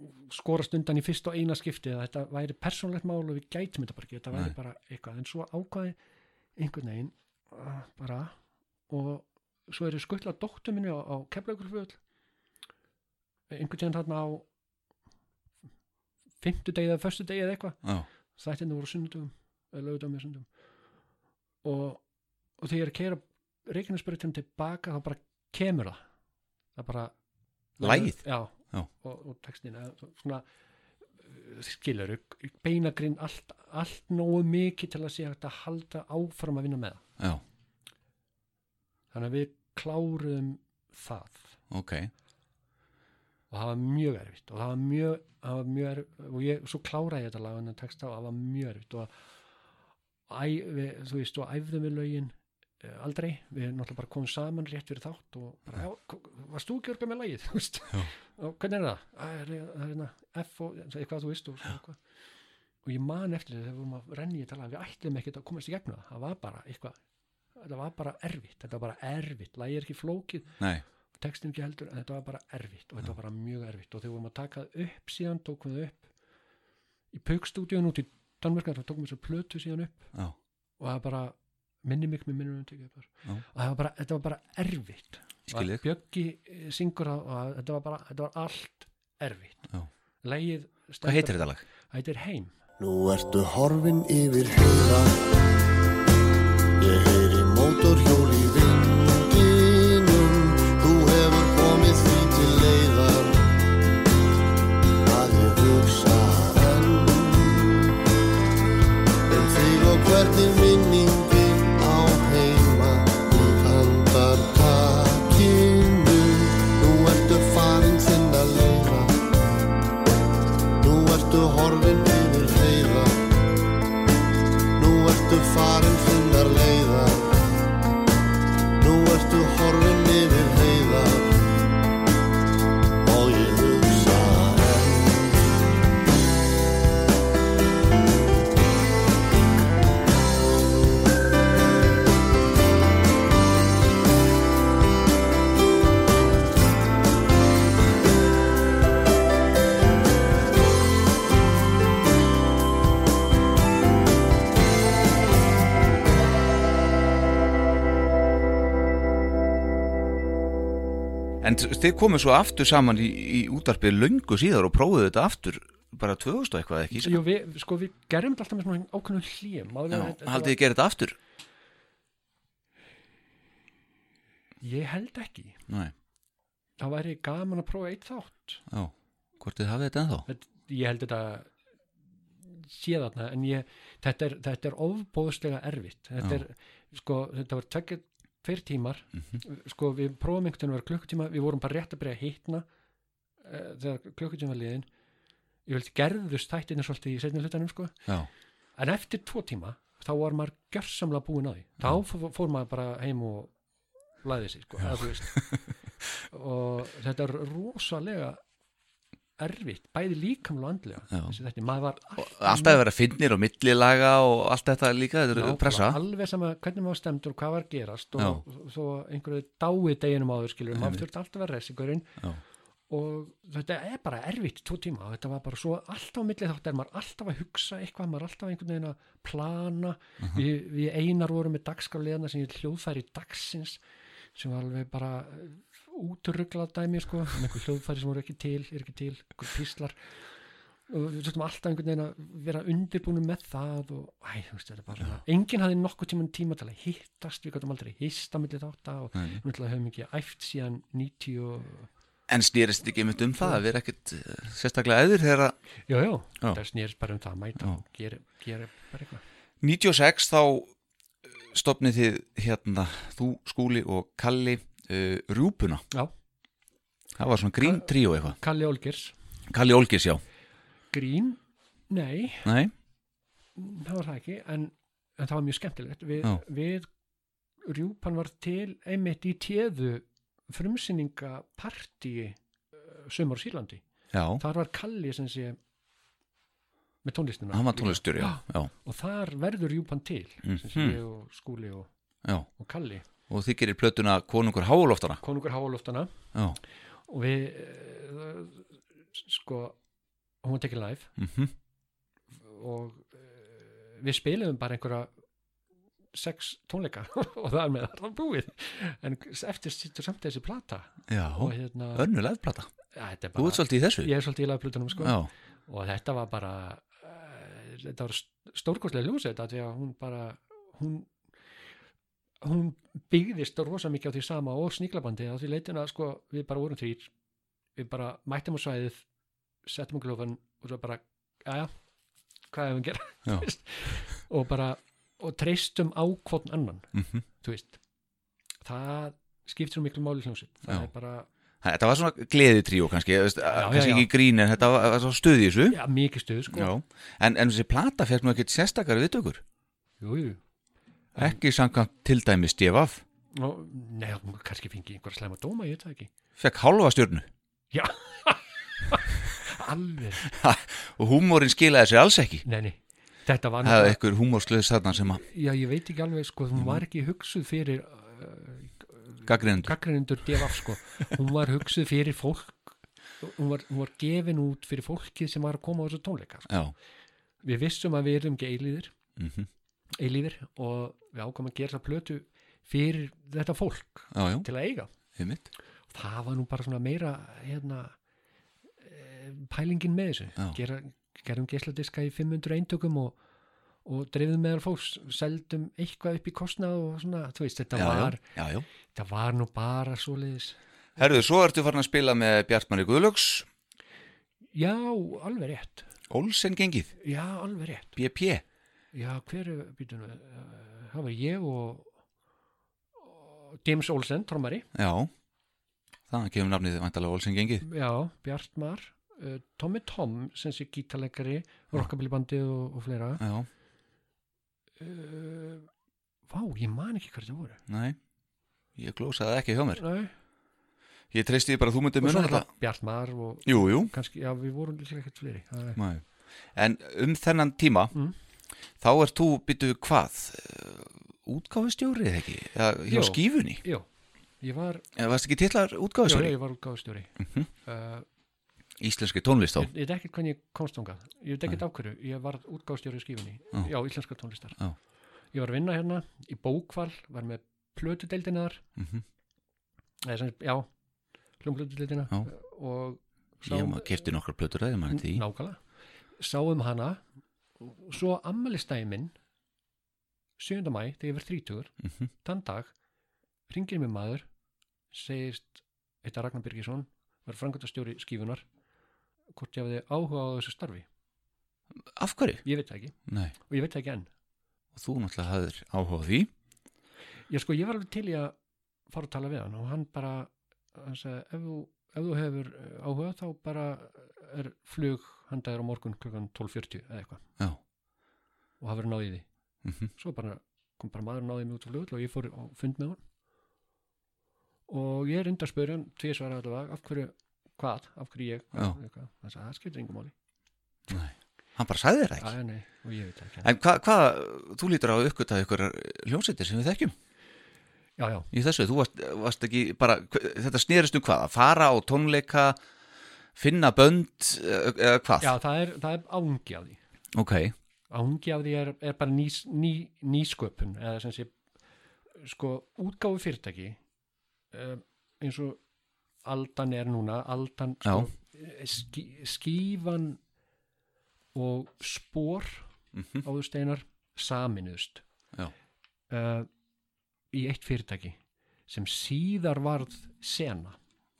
Speaker 2: og skorast undan í fyrst og eina skipti að þetta væri persónlegt mál og við gætum þetta bara ekki, þetta væri
Speaker 1: Nei.
Speaker 2: bara eitthvað. En svo ákvæði einhvern veginn uh, bara og svo er ég skuttla dóttur minni á, á keflaukurfjöld einhvern veginn þarna á fimmtudegi eða föstudegi eða eitthvað.
Speaker 1: Já,
Speaker 2: þættinni voru sunnudum eða lögudum með sunnudum og, og þegar ég er að keira Reykjanesbyrjutum tilbaka þá bara kemur það. Það bara
Speaker 1: Lagið?
Speaker 2: já,
Speaker 1: Já.
Speaker 2: Og, og textin eða svona skilur, beinagrinn allt, allt nógu mikið til að sé að halda áfram að vinna með
Speaker 1: já,
Speaker 2: þannig að við kláruðum það.
Speaker 1: Ok
Speaker 2: og það var mjög erfitt. Og það var mjög, það var mjög erfitt og ég, svo kláraði ég þetta lag en texta og það var mjög erfitt. Og æ, við, þú veist, og æfðum við lögin eh, aldrei, við náttúrulega bara komum saman rétt fyrir þátt og bara, já, varst þú ekki örgað með lagið, þú veist? Og hvernig er það? Það er, það hérna F og eitthvað þú veist og, svona eitthvað. og ég man eftir þegar við vorum að renni í tala við ætlum ekkert að komast í gegnum það. Það var bara eitthvað þetta var bara erfitt, þetta var bara erfitt. Lagið er ekki flókið.
Speaker 1: Nei,
Speaker 2: textin ekki heldur en þetta var bara erfitt og þetta var bara mjög erfitt. Og þegar við vorum að taka það upp síðan tókum við það upp í Paukstúdíun út í Danmörkar þá tókum við þessu plötu síðan upp.
Speaker 1: Já,
Speaker 2: og það var bara minni mig með minnum og það var bara, þetta var bara erfitt.
Speaker 1: Skil ég
Speaker 2: Bjöggi eh, syngur það og þetta var bara, þetta var allt erfitt.
Speaker 1: Já.
Speaker 2: Legið
Speaker 1: Hvað heitir þetta lag?
Speaker 2: Það heitir Heim.
Speaker 3: Nú ertu horfin yfir huga. Ég heyri mótorhjól
Speaker 1: En þið komið svo aftur saman í, í útarpið löngu síðar og prófuðu þetta aftur bara 2000 og eitthvað ekki
Speaker 2: Jú, við, sko, við gerum þetta alltaf með svona ákveðnum hlýjum
Speaker 1: Já, haldið þið gerði þetta aftur?
Speaker 2: Ég held ekki
Speaker 1: Nei,
Speaker 2: Það væri gaman að prófa eitt þátt
Speaker 1: já, hvort þið hafið þetta ennþá?
Speaker 2: Ég held þetta þarna en ég, þetta, er, er ofbóðslega erfitt þetta,
Speaker 1: Já.
Speaker 2: er, sko, þetta var tvekja tveir tímar.
Speaker 1: Mhm.
Speaker 2: sko, við prófum einhvern veginn að vera klukkutíma. Við vorum bara rétt að byrja að hitna uh, þegar klukkutíma var liðin ég vildi gerðust þættinni svolítið í setni hlutanum sko.
Speaker 1: Já,
Speaker 2: en eftir tvo tíma þá var maður gjörsamlega búin að því. Þá fór, fór maður bara heim og læði sig sko, og þetta er rosalega erfitt, bæði líkamlega og andlega. Þetta, maður var
Speaker 1: alltaf að vera finnir og millilaga og allt þetta líka, þetta er
Speaker 2: Nákvæmlega,
Speaker 1: pressa.
Speaker 2: alveg sama hvernig maður stemdur og hvað var gerast og svo einhverju dáið deginum áður skilur, maður þurfti alltaf að vera resigurinn og þetta er bara erfitt tvo tíma þetta var bara svo alltaf á milli þátt er maður alltaf að hugsa eitthvað, maður alltaf einhvern veginn að plana.
Speaker 1: Mhm.
Speaker 2: við, við einar vorum með dagskrafleðna sem ég hljóðfæri dagsins sem var alveg bara úturruglað dæmi sko, einhver hljóðfæri sem voru ekki til, er ekki til, einhver píslar. Og við þurftum alltaf einhvern veginn að vera undirbúinu með það og æ, þú veist, þetta er bara svona, enginn hafði nokkuð tíman tíma til að hittast, við gætum aldrei hist á milli þátta og við náttúrulega höfum ekki æft síðan 90 og
Speaker 1: En snýrist ekki mynd um það að vera ekkit eh, sérstaklega eður þegar að
Speaker 2: já, Já. það snýrist bara um það að mæta.
Speaker 1: Já.
Speaker 2: og gera, gera bara eitthvað.
Speaker 1: 96 þá eh, stopnið þið hérna þú, Skúli og Kalli uh, Rjúpuna,
Speaker 2: já,
Speaker 1: það var svona grín tríó eitthvað.
Speaker 2: Kalli Olgers.
Speaker 1: Kalli Olgis, já.
Speaker 2: Grín, nei,
Speaker 1: Nei,
Speaker 2: það var það ekki en, en það var mjög skemmtilegt. Við,
Speaker 1: Já.
Speaker 2: við rjúpan var til einmitt í téðu frumsýningapartíi uh, sumar á Sýrlandi.
Speaker 1: Já,
Speaker 2: þar var Kalli sem sé með tónlistina.
Speaker 1: Hann var tónlistur, já, já,
Speaker 2: og þar verður rjúpan til sem sé
Speaker 1: Mhm.
Speaker 2: ég og Skúli og,
Speaker 1: já.
Speaker 2: og Kalli
Speaker 1: Og þið gerir plötuna Konungur Háaloftana
Speaker 2: konungur háaloftana
Speaker 1: Já,
Speaker 2: og við uh, sko hún var tekið live.
Speaker 1: Mhm,
Speaker 2: og uh, við spilum bara einhverja sex tónleika. Og það er með það búið. En eftir sittur samt þessi plata.
Speaker 1: Já.
Speaker 2: Hérna
Speaker 1: Önnu
Speaker 2: er
Speaker 1: þú ert svolítið í þessu?
Speaker 2: Ég er svolítið í lagplutunum sko.
Speaker 1: Já,
Speaker 2: og þetta var bara uh, þetta var stórkostlega ljósið því að hún bara hún, hún byggðist rosa mikið á því sama og sníklabandi á því leitin að sko við bara vorum þrýr við bara mættum á svæðið settum okkur lofan og svo bara aðja, hvað hefum við að gera?
Speaker 1: Já,
Speaker 2: Þú veist, og bara og treystum á hvort annan
Speaker 1: mhm.
Speaker 2: þú veist. Það skiptir svo miklu máli hljómsveit. Það
Speaker 1: Já.
Speaker 2: er bara,
Speaker 1: Þetta var svona gleði tríó kannski,
Speaker 2: já,
Speaker 1: kannski
Speaker 2: já.
Speaker 1: ekki grín en þetta var, var svo þessu.
Speaker 2: Já, mikið stuð sko.
Speaker 1: En, en þessi plata fekk nú ekkit sérstakar viðtökur?
Speaker 2: Jú, jú.
Speaker 1: Ekki samkvæmt til dæmi stefaf
Speaker 2: nei, kannski fengi einhver slæma dóma, ég veit það ekki.
Speaker 1: Fekk hálfa stjörnu.
Speaker 2: Já. Alveg,
Speaker 1: Og húmórin skilaði sér alls ekki.
Speaker 2: Nei, nei. Þetta var
Speaker 1: Það
Speaker 2: náttúrulega,
Speaker 1: einhver húmórslöðs þarna sem að
Speaker 2: já, ég veit ekki alveg sko, hún var ekki hugsuð fyrir uh,
Speaker 1: gaggrindur
Speaker 2: gaggrinundur devaf sko, hún var hugsuð fyrir fólk hún var, hún var gefin út fyrir fólkið sem var að koma á þessu tónleika sko.
Speaker 1: Já,
Speaker 2: við vissum að við erum ekki eilíðir
Speaker 1: mhm,
Speaker 2: eilíðir og við ákvæmum að gera þessa plötu fyrir þetta fólk
Speaker 1: já, já,
Speaker 2: til að eiga.
Speaker 1: Einmitt.
Speaker 2: Það var nú bara svona meira hérna eh, pælingin með þessu. Gera, gerum geisladiska í 500 eintökum og, og dreifðum meðal fólks seldum eitthvað upp í kostnað og svona, þú veist, þetta
Speaker 1: já,
Speaker 2: var
Speaker 1: já, já, já.
Speaker 2: þetta var nú bara svoleiðis.
Speaker 1: Herðu, svo ertu farin að spila með Bjartmanni Guðlöks
Speaker 2: já, alveg rétt.
Speaker 1: Olsen gengið,
Speaker 2: já, alveg rétt.
Speaker 1: BP
Speaker 2: já, hver er, býtum við það var ég og, og James Olsen, trommari.
Speaker 1: Já, þannig kemur nafnið vantalega Olsen gengið.
Speaker 2: Já, Bjartmar uh, Tommy Tom, sem sé gítalegari rockabillibandið og, og fleira.
Speaker 1: Já,
Speaker 2: uh, Vá, ég man ekki hvað þetta voru.
Speaker 1: Nei Ég glósaði ekki hjá mér.
Speaker 2: Nei,
Speaker 1: Ég treysti því bara að þú muna
Speaker 2: svo
Speaker 1: þetta.
Speaker 2: Bjartmar og
Speaker 1: Jú, jú.
Speaker 2: kannski, já, við vorum líka ekkert fleiri.
Speaker 1: En um þennan tíma
Speaker 2: Mm.
Speaker 1: Þá ert þú, byttu hvað? Útgáfustjórið ekki? Ja, hjá
Speaker 2: Jú.
Speaker 1: skífunni?
Speaker 2: Jú, ég var
Speaker 1: eða varst ekki titlar
Speaker 2: Já,
Speaker 1: útgáfustjóri
Speaker 2: ég var útgáðustjóri
Speaker 1: Mhm.
Speaker 2: uh,
Speaker 1: íslenski tónlist þá?
Speaker 2: Ég ég veit ekkert hvernig ég komst þangað. Ég af hverju, ég var útgáðustjóri í skífunni.
Speaker 1: Já.
Speaker 2: Já, íslenska tónlistar.
Speaker 1: Já.
Speaker 2: Ég var að vinna hérna í bókval Var með plötudeildina þar.
Speaker 1: Mhm.
Speaker 2: Eða, sem, Já, hljómblöðulitina
Speaker 1: Já.
Speaker 2: og
Speaker 1: Ég maður kefti nokkra plötur að þið mann því.
Speaker 2: Nákvæmlega. Sáum hana svo ammalistæði minn 7. mæ, þegar ég verð 30
Speaker 1: Mhm.
Speaker 2: þann dag ringir mér maður segist, þetta Ragnar Birgisson var frangöndastjóri skífunar hvort ég hefði áhuga á þessu starfi
Speaker 1: Af hverju?
Speaker 2: ég veit það ekki,
Speaker 1: Nei,
Speaker 2: og ég veit það ekki enn
Speaker 1: og þú náttúrulega hafðir áhuga á því
Speaker 2: ég sko, ég var alveg til í að fara að tala við hann og hann bara hann sagði, ef þú, ef þú hefur eh, áhuga þá bara er flug handaður á morgun klukkan 12.40 eða eitthvað.
Speaker 1: Já,
Speaker 2: og hafa verið náðið því.
Speaker 1: Mhm,
Speaker 2: svo bara kom bara maður og náði mig út á flugull og ég fór á fund með hann og ég er enda að spyrja hann tvisvara allavega, af hverju, hvað, af hverju ég
Speaker 1: Já.
Speaker 2: eitthvað, það skiptir engum máli.
Speaker 1: Nei. Hann bara sagði þér ekki?
Speaker 2: Já, nei, og ekki.
Speaker 1: En hvað, hva, þú lítur á að uppgöta ykkur hljómsveitir sem við þekkjum
Speaker 2: Já, já,
Speaker 1: í þessu, þú varst, varst ekki bara, þetta snerist um hvað, að fara á tónleika finna bönd eh, eða hvað?
Speaker 2: já það, er, það er ángi af því
Speaker 1: Ok,
Speaker 2: ángi af því er, er bara ný, ný, nýsköpun eða sem sé sko útgáfu fyrirtæki um, eins og aldan er núna aldan sko, skí, skífan og spór
Speaker 1: Mhm.
Speaker 2: áður steinar saminuðust
Speaker 1: Já.
Speaker 2: uh, í eitt fyrirtæki sem síðar varð sena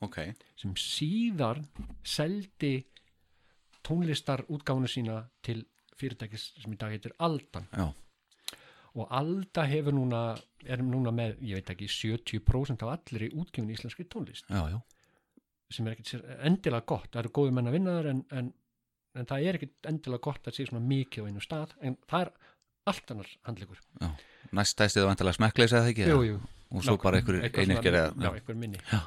Speaker 1: ok,
Speaker 2: sem síðar seldi tónlistar útgáfunu sína til fyrirtækis sem í dag heitir Aldan.
Speaker 1: Já,
Speaker 2: og Alda hefur núna er núna með, ég veit ekki, 70% af allir í útgjöfun íslenski tónlist.
Speaker 1: Já, já.
Speaker 2: Sem er sér- endilega gott, það eru góði menn að vinna þar en, en, en það er ekkit endilega gott að sé svona mikið á einu stað. En það er allt annar handleikur
Speaker 1: Næst stæstið það vantilega smekkleisa eða ekki?
Speaker 2: jú, jú,
Speaker 1: Og svo bara einhver
Speaker 2: já, einhver minni
Speaker 1: Já.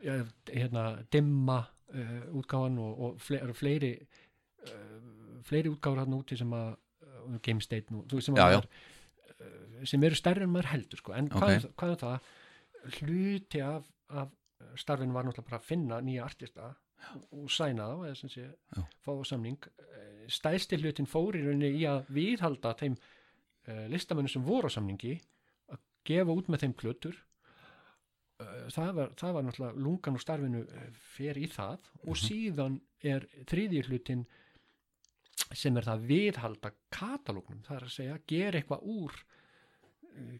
Speaker 2: Já, hérna, dimma uh, útgáfan og, og fle, eru fleiri uh, fleiri útgáfur hann úti sem að uh, Game State nú, sem,
Speaker 1: Já, já.
Speaker 2: maður, uh, sem eru stærri en maður heldur sko. en
Speaker 1: Ok.
Speaker 2: hvað, er, hvað er það hluti af, af starfinu var náttúrulega bara að finna nýja artista og sæna þá eða sem sé fá samning Eh, stæðsti hlutin fór í að viðhalda þeim listamönnum sem voru á samningi að gefa út með þeim klötur uh, það, var, það var náttúrulega lungan og starfinu uh, fer í það. Og síðan er þriðji hlutin sem er það að viðhalda katalógnum, það er að segja gera eitthvað úr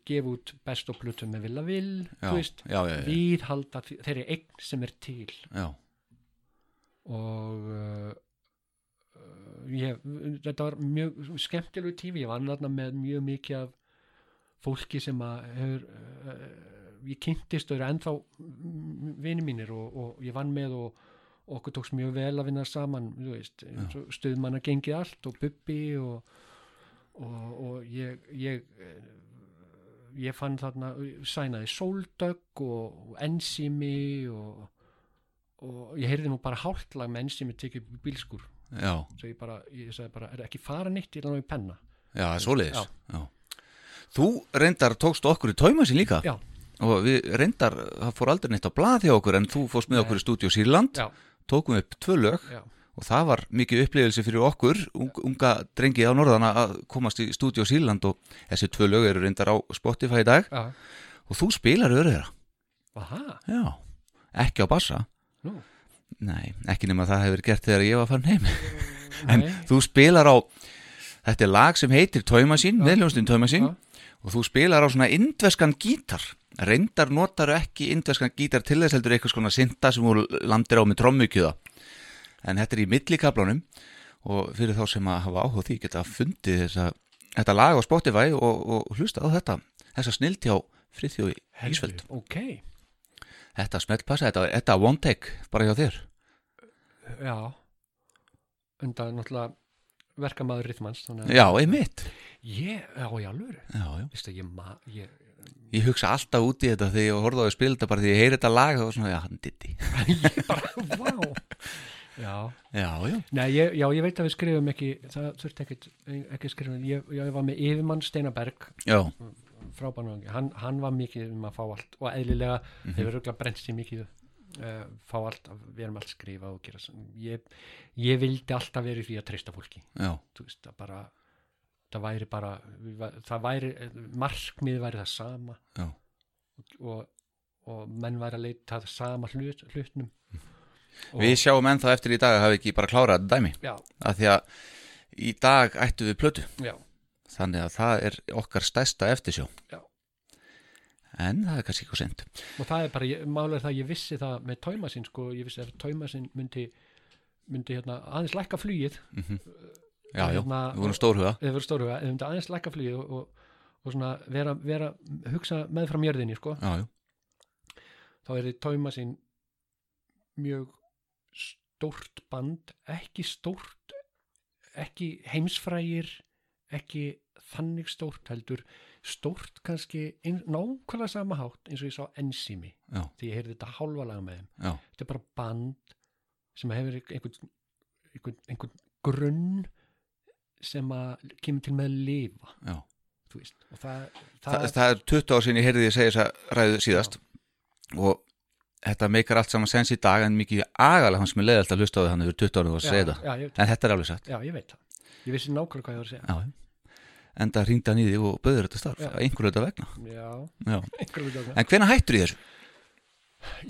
Speaker 2: gefa út best og plötum með vilja vil
Speaker 1: Já,
Speaker 2: veist,
Speaker 1: já, já,
Speaker 2: viðhalda þeirri eign sem er til.
Speaker 1: Já,
Speaker 2: og ég, þetta var mjög skemmtilegu tífi, ég var þarna með mjög mikið af fólki sem að hefur uh, ég kynntist og eru ennþá vini mínir og, og ég vann með og, okkur tókst mjög vel að vinna saman veist, stuðmann að gengið allt og bubbi og, og, og ég ég, eh, ég fann þarna sænaði sóldögg og, ensími og og ég heyrði nú bara hálflag menn sem ég tekið bílskur svo ég bara, ég sagði bara, er ekki fara neitt? Ég er í penna.
Speaker 1: Já, það er svoleiðis. Þú reyndar tókst okkur í tóimassin líka.
Speaker 2: Já,
Speaker 1: og við reyndar, það fór aldrei neitt á blað hjá okkur en þú fórst með okkur í stúdíu Sýrland. Tókum upp tvö lög
Speaker 2: já,
Speaker 1: og það var mikið upplifelse fyrir okkur ung, unga drengi á norðana að komast í stúdíu Sýrland og þessi tvö lög eru reyndar á Spotify í dag.
Speaker 2: Já,
Speaker 1: og þú spilar þeirra.
Speaker 2: Aha,
Speaker 1: já, ekki á bassa.
Speaker 2: Nú
Speaker 1: nei, ekki nema það hefur gert þegar ég var farin heim. En
Speaker 2: Nei.
Speaker 1: þú spilar á þetta er lag sem heitir Tóimasín,
Speaker 2: Já.
Speaker 1: meðljónstinn Tóimasín og þú spilar á svona indveskan gítar. Reyndar notar ekki indveskan gítar til þess heldur eitthvað svona synda sem þú landir á með trommukjöða. En þetta er í millikablanum og fyrir þá sem að hafa áhuga á því geta fundið þessa, þetta lag á Spotify og, og hlusta á þetta. Þessa snilt hjá Friðþjói Ísfeld.
Speaker 2: Ok,
Speaker 1: þetta smeltpassa, þetta, þetta one take bara hjá þér.
Speaker 2: Já undan náttúrulega verkamaður rithmanns þannig að
Speaker 1: já, einmitt.
Speaker 2: Ég, já, í alvöru.
Speaker 1: Já, já.
Speaker 2: veistu, ég, ég,
Speaker 1: ég hugsa alltaf út í þetta þegar ég horfði á að spila þetta bara því ég heyri þetta lag og svona, já, hann ditti
Speaker 2: ég bara, vá. Já,
Speaker 1: já, já,
Speaker 2: Nei, ég, já, ég veit að við skrifum ekki það þurfti ekki, ekki skrifum ég, ég var með yfirmann Steinaberg
Speaker 1: já,
Speaker 2: frábæðan hann, hann var mikið um að fá allt og eðlilega
Speaker 1: Mhm.
Speaker 2: þeir eru auðvitað brent sér mikið uh, fá allt, við erum allt skrifa og gera ég, ég vildi alltaf verið því að treysta fólki. Veist, það bara það væri bara, það væri markmið væri það sama. Og, og menn væri að leita að sama hlut, hlutnum
Speaker 1: Við sjáum ennþá eftir í dag að hafa ekki bara klárað dæmi.
Speaker 2: Já,
Speaker 1: af því að í dag ættu við plötu.
Speaker 2: Já,
Speaker 1: þannig að það er okkar stærsta eftirsjó.
Speaker 2: Já.
Speaker 1: en það er kannski eitthvað sent
Speaker 2: og það er bara, málega er það að ég vissi það með tóimasinn sko, ég vissi að tóimasinn myndi, myndi hérna, aðeins lækka flugið.
Speaker 1: Já, já,
Speaker 2: Hérna,
Speaker 1: við vorum stórhuga.
Speaker 2: Eða verið stóruga, eða myndi aðeins lækka flugið og, og, og svona vera, vera hugsa meðfram jörðinni sko,
Speaker 1: Já, já,
Speaker 2: þá er þið tóimasinn mjög stórt band ekki stórt ekki heimsfrægir ekki þannig stórt heldur stórt kannski ein, nákvæmlega sama hátt eins og ég sá ensými
Speaker 1: já,
Speaker 2: því ég heyrði þetta hálfa laga með þeim.
Speaker 1: Já,
Speaker 2: þetta er bara band sem hefur einhvern, einhvern, einhvern grunn sem að kemur til með að lifa
Speaker 1: já.
Speaker 2: þú veist það,
Speaker 1: Þa,
Speaker 2: það,
Speaker 1: það er 20 ár sinni ég heyrði því að segja þessa ræðu síðast. Og þetta meikar allt saman sens í dag en mikið agalega hans með leiðalt að hlusta á því hann yfir 20 árum og að segja þetta.
Speaker 2: ég,
Speaker 1: en þetta er alveg satt.
Speaker 2: Já, ég veit það ég vissi nákvæmlega hvað ég var að segja
Speaker 1: já. en það ringdi hann í því og böður þetta starf
Speaker 2: Já.
Speaker 1: einhverju þetta vegna
Speaker 2: já,
Speaker 1: já.
Speaker 2: einhverjum vegna
Speaker 1: en hvenær hættur í þessu?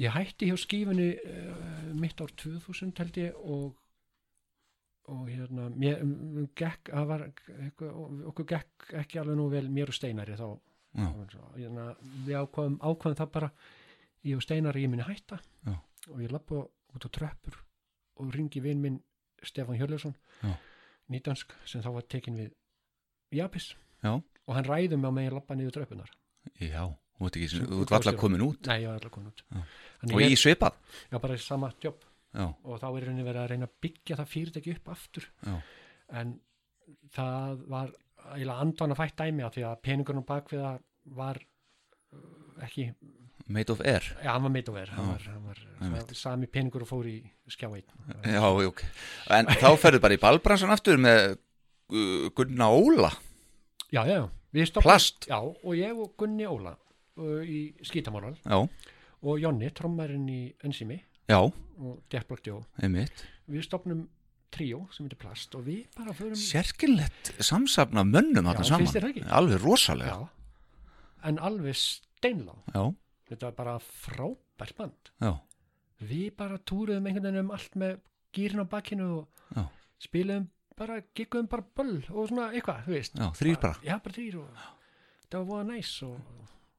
Speaker 2: Ég hætti hjá skífunni uh, mitt ár 2000 held ég og og hérna mér, um, gekk, var okkur gekk ekki alveg nú vel mér og Steinari þá hérna, við ákvaðum, ákvaðum það bara ég og Steinari ég minni hætta
Speaker 1: Já.
Speaker 2: og ég lappa út á tröppur og ringi vinn minn Stefán Hjörleusson
Speaker 1: Já.
Speaker 2: Nýdansk sem þá var tekin við Japis.
Speaker 1: Já.
Speaker 2: og hann ræðum með að megin lappa niður tröppunar
Speaker 1: já, þú ert ekki, þú ert alltaf komin út.
Speaker 2: Nei, ég var allar komin út.
Speaker 1: Og
Speaker 2: ég,
Speaker 1: í svipað?
Speaker 2: Já, bara í sama jobb.
Speaker 1: Já,
Speaker 2: og þá er henni verið að reyna að byggja það fyrirtæki upp aftur.
Speaker 1: Já.
Speaker 2: en það var eiginlega andvan að fætt dæmi á því að peningurinn bak við það var uh, ekki,
Speaker 1: made of air?
Speaker 2: Já hann var meitt og verð hann
Speaker 1: Já.
Speaker 2: var, hann var,
Speaker 1: Einmitt.
Speaker 2: var sami peningur og fór í skjá einn.
Speaker 1: Já, ok. En þá ferðu bara í balbransan aftur með uh, Gunna Óla?
Speaker 2: Já, já, já,
Speaker 1: plast?
Speaker 2: Já, og ég og Gunni Óla uh, í skítamóral
Speaker 1: já,
Speaker 2: og Jonni, trommarinn í Ensimi
Speaker 1: já,
Speaker 2: og Joe.
Speaker 1: Einmitt.
Speaker 2: Við stopnum tríó sem heitir plast og við bara förum
Speaker 1: sérkynlegt samsafna mönnum
Speaker 2: Já,
Speaker 1: þarna
Speaker 2: finnst
Speaker 1: saman.
Speaker 2: þér það ekki?
Speaker 1: alveg rosalega.
Speaker 2: Já, en alveg steinlá
Speaker 1: já,
Speaker 2: þetta var bara frábært band.
Speaker 1: Já,
Speaker 2: við bara túruðum einhvern veginn um allt með gýrin á bakkinu og
Speaker 1: Já.
Speaker 2: spiluðum bara, gigguðum bara böll og svona eitthvað, þú veist.
Speaker 1: Já, þrýr bara.
Speaker 2: Já, bara þrýr og það var voða næs og,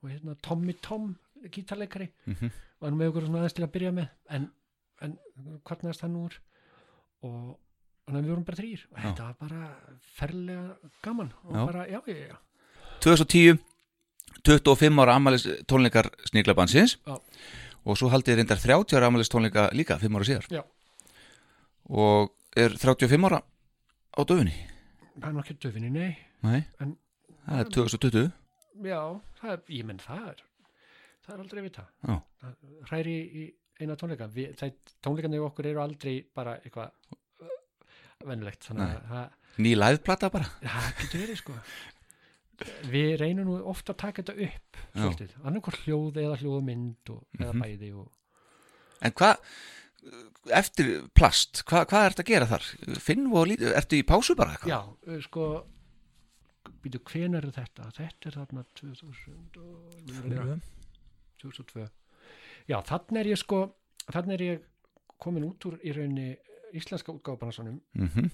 Speaker 2: og hérna Tommy Tom gítarleikari,
Speaker 1: Mhm.
Speaker 2: var nú með okkur svona aðeins til að byrja með en, en kvartnaðist hann úr og þannig að við vorum bara þrýr og þetta var bara ferlega gaman og
Speaker 1: Já.
Speaker 2: bara, já, já, já.
Speaker 1: 2010 25 ára amalis tónleikar Sníklabansins
Speaker 2: Já.
Speaker 1: og svo haldið reyndar 30 ára amalis tónleika líka 5 ára síðar.
Speaker 2: Já.
Speaker 1: og er 35 ára á döfunni
Speaker 2: það er nokkið döfinni, nei.
Speaker 1: Nei,
Speaker 2: En-
Speaker 1: það er 2020
Speaker 2: já, það er, ég menn það er það er aldrei vita
Speaker 1: Já.
Speaker 2: Það hræri í eina tónleika. Við, það, tónleikarnir okkur eru aldrei bara eitthvað það,
Speaker 1: ný liveplata bara.
Speaker 2: Það getur verið sko við reynum nú ofta að taka þetta upp svolítið, annarkvort hljóð eða hljóðmynd og, eða
Speaker 1: Mhm.
Speaker 2: bæði og,
Speaker 1: En hvað, eftir plast, hvað, hvað er þetta að gera þar? Finnum og lítið, ertu í pásu bara eitthvað?
Speaker 2: já, sko býtu, hvenær er þetta? Þetta er þarna 2000 og, 2002 já, þannig er ég sko þannig er ég komin út úr í rauninni íslenska útgáfabransanum
Speaker 1: Mm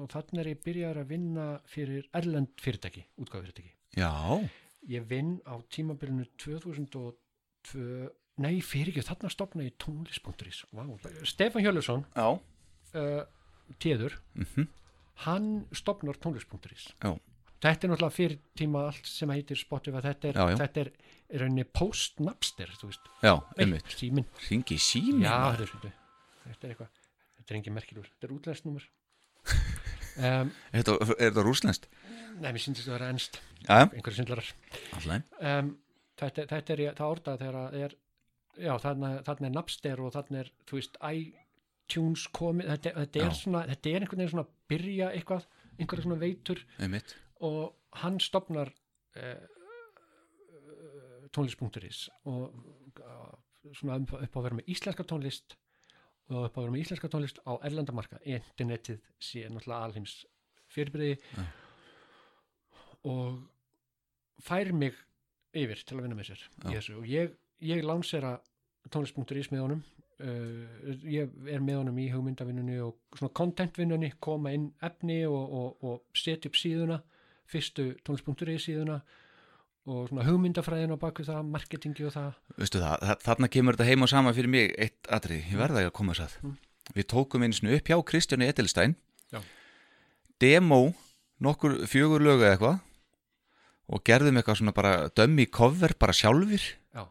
Speaker 2: og þannig er ég byrjar að vinna fyrir erlend fyrirtæki, útgáfafyrirtæki
Speaker 1: Já,
Speaker 2: ég vinn á tímabilinu 2002 nei, fyrir ekki, þarna stopna ég tónlist.is wow. Stefán Hjörlusson
Speaker 1: já,
Speaker 2: uh, téður,
Speaker 1: mm
Speaker 2: hann stopnar tónlist.is
Speaker 1: Já.
Speaker 2: þetta er náttúrulega fyrir tíma allt sem heitir Spotify, þetta er,
Speaker 1: Já, já.
Speaker 2: Þetta er, er rauninni post-napster, þú veist.
Speaker 1: Já, einmitt.
Speaker 2: síminn.
Speaker 1: Ringi sími
Speaker 2: Já, þetta er, þetta er eitthvað Þetta er engin merkilur, þetta er útlensnúmer um,
Speaker 1: Er þetta, er rúslenskt?
Speaker 2: Nei, mér syndist að vera ennst
Speaker 1: Já,
Speaker 2: einhverju syndlarar um, þetta, þetta er, það orðað þegar að er já, þarna, þarna er Napster og þarna er, þú veist, iTunes komið, þetta, þetta er
Speaker 1: Já.
Speaker 2: svona þetta er einhvern veginn svona að byrja eitthvað einhverju svona veitur.
Speaker 1: Einmitt.
Speaker 2: Og hann stopnar uh, tónlist.is og uh, svona upp, upp á að vera með íslenska tónlist og upp á að vera með íslenska tónlist á erlendamarka, internetið sé náttúrulega alheims fyrirbriði
Speaker 1: Já.
Speaker 2: og fær mig yfir til að vinna með sér
Speaker 1: Já.
Speaker 2: þessu og ég, ég lansera tónlist.is með honum uh, ég er með honum í hugmyndavinnunni og svona contentvinnunni koma inn efni og, og, og setja upp síðuna fyrstu tónlist.is síðuna og svona hugmyndafræðin á baku það, marketingi og það.
Speaker 1: Veistu það, þa- þarna kemur þetta heim og sama fyrir mig eitt atrið, ég verða að koma þess að. Við tókum einu sinni upp hjá Kristjáni Edelstein.
Speaker 2: Já.
Speaker 1: Demo, nokkur fjögur lögu eða eitthvað. Og gerðum eitthvað svona bara dömmi cover bara sjálfur
Speaker 2: Já,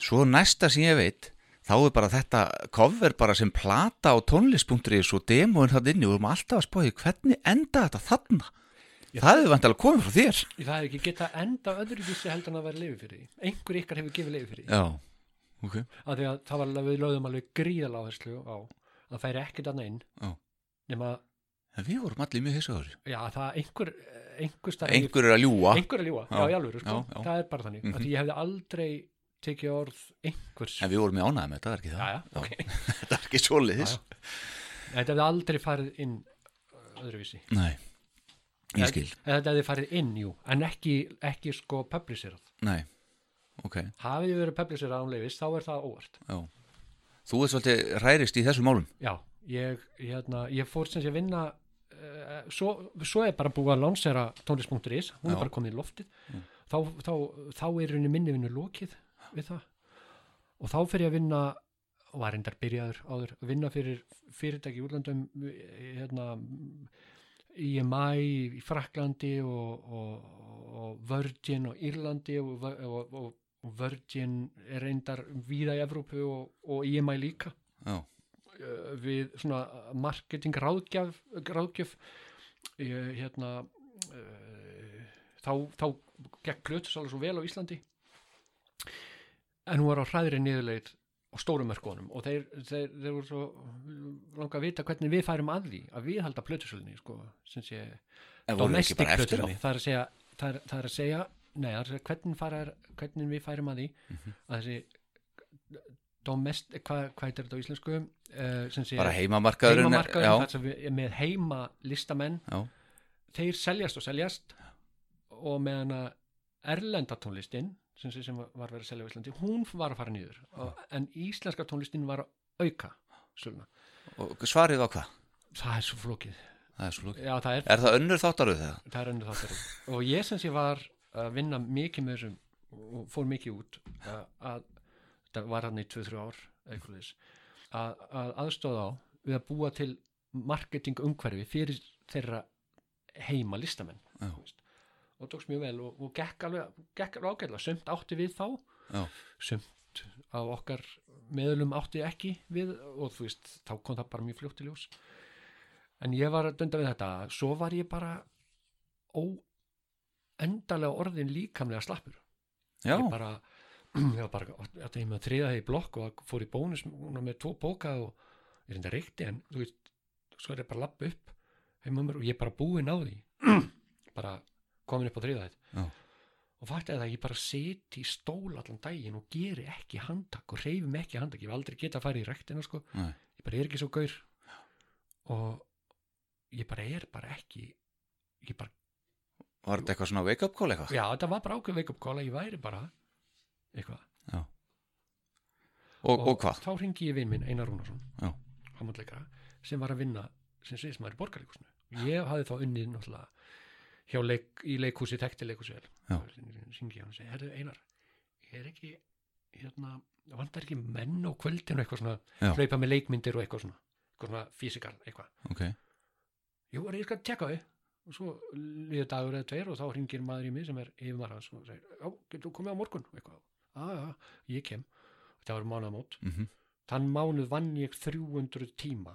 Speaker 1: Svo næsta sem ég veit þá er bara þetta cover bara sem plata á tónlist.is og demoinn það inni. Og við erum alltaf að spáði hvernig enda þetta þarna Það hefur vantilega komið frá þér.
Speaker 2: Það er ekki geta enda öðruvísi heldur en að vera leifi fyrir því. Einhver ykkar hefur gefið leifi fyrir því.
Speaker 1: Já, ok.
Speaker 2: Því að það var alveg, við lögðum alveg gríðalega áherslu á að það færi ekkert annað inn
Speaker 1: Já.
Speaker 2: nema,
Speaker 1: En við vorum allir mjög á þessu.
Speaker 2: Já, það einhver einhver, staðar-
Speaker 1: Einhver er að ljúa
Speaker 2: einhver að ljúa, já,
Speaker 1: Já,
Speaker 2: í alvöru, sko.
Speaker 1: já, já.
Speaker 2: það er bara þannig, mm
Speaker 1: Mhm.
Speaker 2: því ég hefði aldrei tekið orð einhvers.
Speaker 1: En við vorum ánægð með þetta, er ekki það?
Speaker 2: Já, já, ok,
Speaker 1: Þetta er ekki svoleiðis.
Speaker 2: Já, þetta hefði aldrei farið inn öðruvísi.
Speaker 1: Nei, ég skil.
Speaker 2: Eða þetta hefði farið inn, jú, en ekki, ekki sko publicerað,
Speaker 1: Nei, ok,
Speaker 2: hafið þið verið publicerað án leifis, þá er það óvart.
Speaker 1: Já Þú ert svolítið rærist í þessum málum.
Speaker 2: Já, ég, hérna, ég fór sem sé vinna uh, svo, svo er bara búið að lansera tónlist.is, hún
Speaker 1: Já.
Speaker 2: er bara komið í loftið. Þá, þá, þá er henni minni vinnu lokið við það. Og þá fyrir ég að vinna og var reyndar byrjaður áður að vinna fyrir fyrirtæki í útlandum hérna IMI í Fraklandi og, og, og Virgin og Írlandi og, og, Virgin er reyndar víða í Evrópu og, og IMI líka. Uh, við svona marketing ráðgjöf, ráðgjöf ég, hérna uh, þá, þá gekk Plutus alveg svo vel á Íslandi. En hún var á hræðri niðurleið á stórum mörkunum og þeir, þeir, þeir voru svo langa að vita hvernig við færum að því að við halda Plutusölinni sko, sem sé domestic Plutusölinni það er að segja það er, það er að segja, nei, það er að segja hvernig, farar, hvernig við færum að því
Speaker 1: Mhm.
Speaker 2: að þessi domest, hvað, hvað heitir þetta á íslensku? Uh, sem sé
Speaker 1: Bara er-
Speaker 2: er með heima listamenn
Speaker 1: Já,
Speaker 2: þeir seljast og seljast og meðan að erlenda tónlistin sem, sem var verið að selja á Íslandi hún var að fara nýður og, en íslenska tónlistin var að auka söluna.
Speaker 1: og svarið var hvað?
Speaker 2: það er svo flókið
Speaker 1: Það er svo
Speaker 2: Já, það er,
Speaker 1: Er það önnur þáttaruð það?
Speaker 2: það er önnur þáttur og ég sem sé var að vinna mikið með þessum og fór mikið út að, að það var hann í 2-3 ár eitthvað að, að aðstóða á við að búa til marketing umhverfi fyrir þeirra heima listamenn. Og tókst mjög vel og, og gekk alveg, gekk alveg ágætlega, sumt átti við þá
Speaker 1: Já,
Speaker 2: sumt af okkar meðlum átti ekki við og þú veist, þá kom það bara mjög fljótt í ljós. En ég var dönda við þetta svo var ég bara óendalega orðin líkamlega slappur.
Speaker 1: Já,
Speaker 2: ég bara ég var bara, þetta ég með að þriða þegar í blokk og fór í bónus með tvo bóka og ég reynda reykti en þú veist, svo er ég bara að lappa upp heima um mér og ég er bara búinn á því. Bara komin upp á þriða
Speaker 1: Já.
Speaker 2: og það að ég bara seti í stól allan daginn og geri ekki handtak og reyfi mig ekki handtak, ég hef aldrei geta að fara í rektina sko,
Speaker 1: Nei.
Speaker 2: ég bara er ekki svo gaur og ég bara er bara ekki ég bara,
Speaker 1: var þetta eitthvað svona wake up call eitthvað?
Speaker 2: já þetta var bara ákveð wake up call að ég væri bara eitthvað
Speaker 1: Já. Og, og hvað?
Speaker 2: þá ringi ég vinn minn Einar Rúnarsson hamandleikara sem var að vinna sem í borgarleikusinu ég hafði þá unnið náttúrulega leik, í leikhúsi, þekkti leikhúsi syngi hann og segi, herðu Einar er ekki hérna, vantar ekki menn á kvöldinu eitthvað svona,
Speaker 1: Já.
Speaker 2: hlaupa með leikmyndir og eitthvað svona, eitthvað svona fysikal eitthvað,
Speaker 1: Ok,
Speaker 2: jú, er ég skal tjekka þau og svo líður dagur eða tveir og þá ringir maður í mig sem er yfirmaður hans og segir, já, getur þú komið á morgun? Og eitthvað, já, ég kem. Þetta var mánaðamót
Speaker 1: mhm,
Speaker 2: þann mánuð vann ég 300 tíma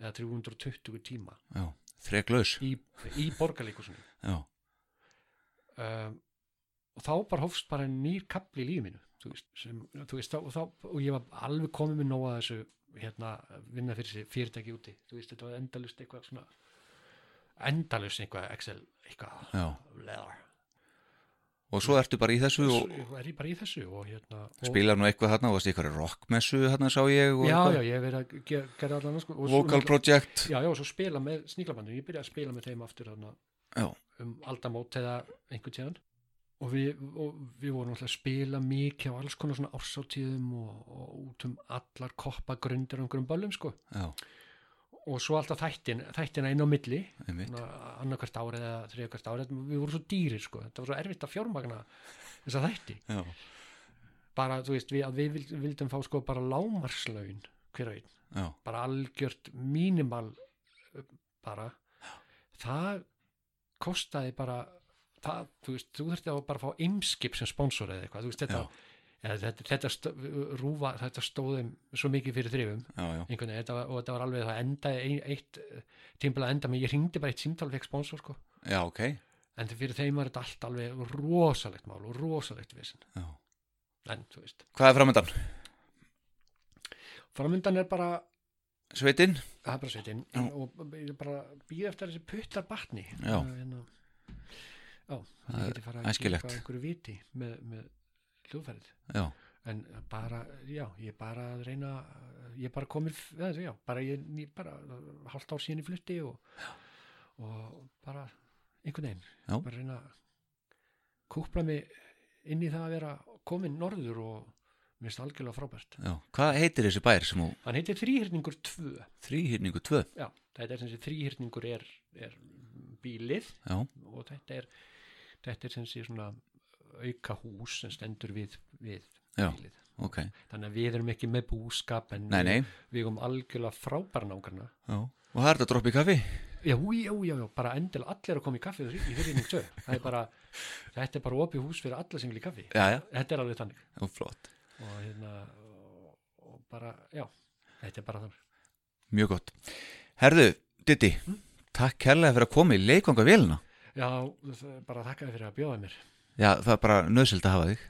Speaker 2: eða 320 tíma.
Speaker 1: Já, þreklaus
Speaker 2: í, í borgarleikusinu um, og þá bara hófst bara nýr kapli í þú veist, sem, veist þá, þá, og ég var alveg komið með nóga þessu hérna, vinna fyrir sér fyrirtæki úti veist, þetta var endalust eitthvað svona endalust eitthvað Excel eitthvað leðar
Speaker 1: Og svo ertu bara í þessu og
Speaker 2: svo er ég bara í þessu og hérna og,
Speaker 1: spilar nú eitthvað þarna og varst eitthvað rockmessu þarna sá ég og
Speaker 2: já,
Speaker 1: eitthvað.
Speaker 2: já, ég hef verið að ge- gera allan sko, og svo
Speaker 1: Vocal
Speaker 2: náttúrulega-
Speaker 1: Project.
Speaker 2: Já, já, og svo spila með sníklabandinu ég byrjaði að spila með þeim aftur
Speaker 1: Já,
Speaker 2: um aldamót eða einhvern tíðan. Og við, og við vorum alltaf að spila mikið á alls konar svona ársáttíðum og, og út um allar koppagrundir og einhverjum böllum sko.
Speaker 1: Já,
Speaker 2: og svo alltaf þættin, þættina inn á milli annarkvært árið eða þriðakvært árið við vorum svo dýrir sko, þetta var svo erfitt að fjármagna þessa þætti.
Speaker 1: Já,
Speaker 2: bara, þú veist, við, við vild- vildum fá sko bara lámarslaun hver og einn,
Speaker 1: já,
Speaker 2: bara algjört mínimal bara. Það kostaði bara það, þú veist, þú þurfti að bara fá ymskip sem sponsor eða eitthvað, þú veist, þetta
Speaker 1: Já.
Speaker 2: Eða, þetta, þetta, stó, rúfa, þetta stóðum svo mikið fyrir þrifum veginn, þetta og þetta var alveg það ein, eitt tímbil að enda með, ég ringdi bara eitt og fekk sponsor sko,
Speaker 1: já, ok
Speaker 2: en fyrir þeim var þetta allt alveg rosalegt mál og rosalegt vissin, en þú veist
Speaker 1: Hvað er framöndan?
Speaker 2: framöndan er bara,
Speaker 1: Sveitin?
Speaker 2: það er bara sveitin
Speaker 1: Já.
Speaker 2: og ég bara býð eftir þessi puttar batni
Speaker 1: Já.
Speaker 2: en, já,
Speaker 1: Það
Speaker 2: ég
Speaker 1: er æskilegt.
Speaker 2: með, með hljóðfærið. En bara, já, ég bara reyna ég bara komin eða, já, bara ég, bara halvt ár síðan í flutti og, og bara einhvern veginn,
Speaker 1: Já.
Speaker 2: bara reyna kúpla mig inn í það að vera komin norður og það algjörlega frábært.
Speaker 1: Já. Hvað heitir þessi bær sem þú
Speaker 2: hann heitir þrýhyrningur 2
Speaker 1: þrýhyrningu 2?
Speaker 2: já, þetta er sem sé þrýhyrningur er, er bílið og þetta er þetta er sem sé svona auka hús sem stendur við, við
Speaker 1: Já.
Speaker 2: bílið.
Speaker 1: ok.
Speaker 2: Þannig að við erum ekki með búskap en
Speaker 1: Nei, nei,
Speaker 2: við erum algjörlega frábæra
Speaker 1: já. Og það er þetta að droppa í kaffi?
Speaker 2: já, já, já, já, bara endilega allir að koma í kaffi í þrýhyrning 2 það er bara, þetta er bara opið hús fyrir alla sem vil í kaffi.
Speaker 1: Já, já,
Speaker 2: þetta er alveg þannig.
Speaker 1: Já, flott.
Speaker 2: Og hérna og, og bara, já, þetta er bara þannig.
Speaker 1: Mjög gott. Herðu, Diddi, takk kærlega fyrir að koma í leikvanga vélina
Speaker 2: já, bara þakkaði fyrir að bjóða mér
Speaker 1: Já, það er bara nöðsild að hafa þig.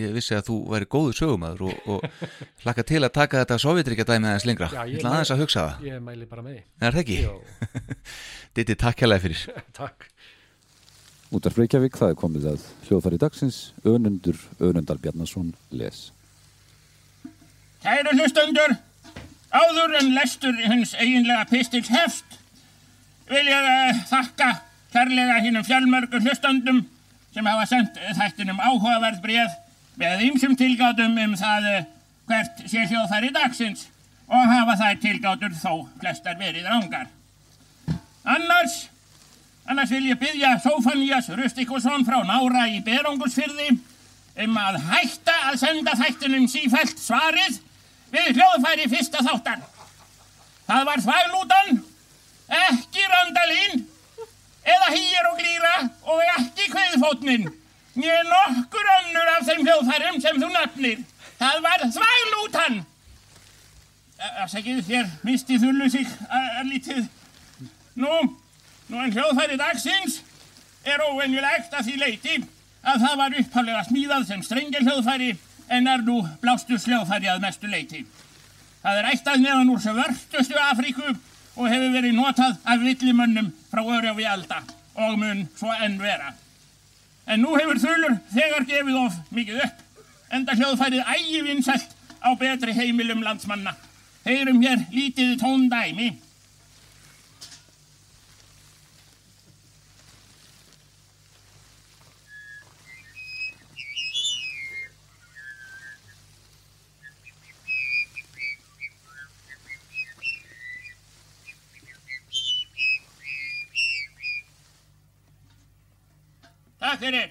Speaker 1: Ég vissi að þú væri góður sögumæður og, og hlakka til að taka þetta sovjetrykja dæmi aðeins lengra.
Speaker 2: Já,
Speaker 1: Ég ætla aðeins að hugsa það.
Speaker 2: ég mæli bara með því.
Speaker 1: Nei, er það ekki? Diddi, takk kærlega fyrir.
Speaker 2: Takk.
Speaker 4: Útvarp Reykjavík, það er komið að hljóðfæri dagsins, önundur, önundar Bjarnason, les.
Speaker 5: Kæru hlustundur, áður en lestur hins eiginlega pistils hefst, vil ég uh, þakka kærlega hinnum fjölmörgu hlustundum sem hafa sendt eh, þættinum áhugaverð bréð með ýmsum tilgátum um það uh, hvert sé hljóðfæri dagsins og hafa þær tilgátur þó flestar verið rángar. Annars, annars vil ég byggja Sófanías Rustikosson frá Nára í Berongusfyrði um að hætta að senda þættinum sífælt svarið við hljóðfæri fyrsta þáttan. Það var þvæglútan, ekki randalín, eða hýjar og glýra og ekki kveðfótnin. Ég nokkur önnur af þeim hljóðfærum sem þú nefnir. Það var þvæglútan. Afsækið þér misti þullu sig að lítið. Nú, nú en hljóðfæri dagsins er óvenjulegt að því leiti að það var upphaflega smíðað sem strengilhljóðfæri en er nú blástur hljóðfæri að mestu leiti. Það er ættað neðan úr svörtustu Afríku og hefur verið notað af villimönnum frá Örjófi Alda og mun svo enn vera. En nú hefur þulur þegar gefið of mikið upp, enda hljóðfærið ægi vinsælt á betri heimilum landsmanna. Heyrum hér lítið tóndæmi. Fyrir.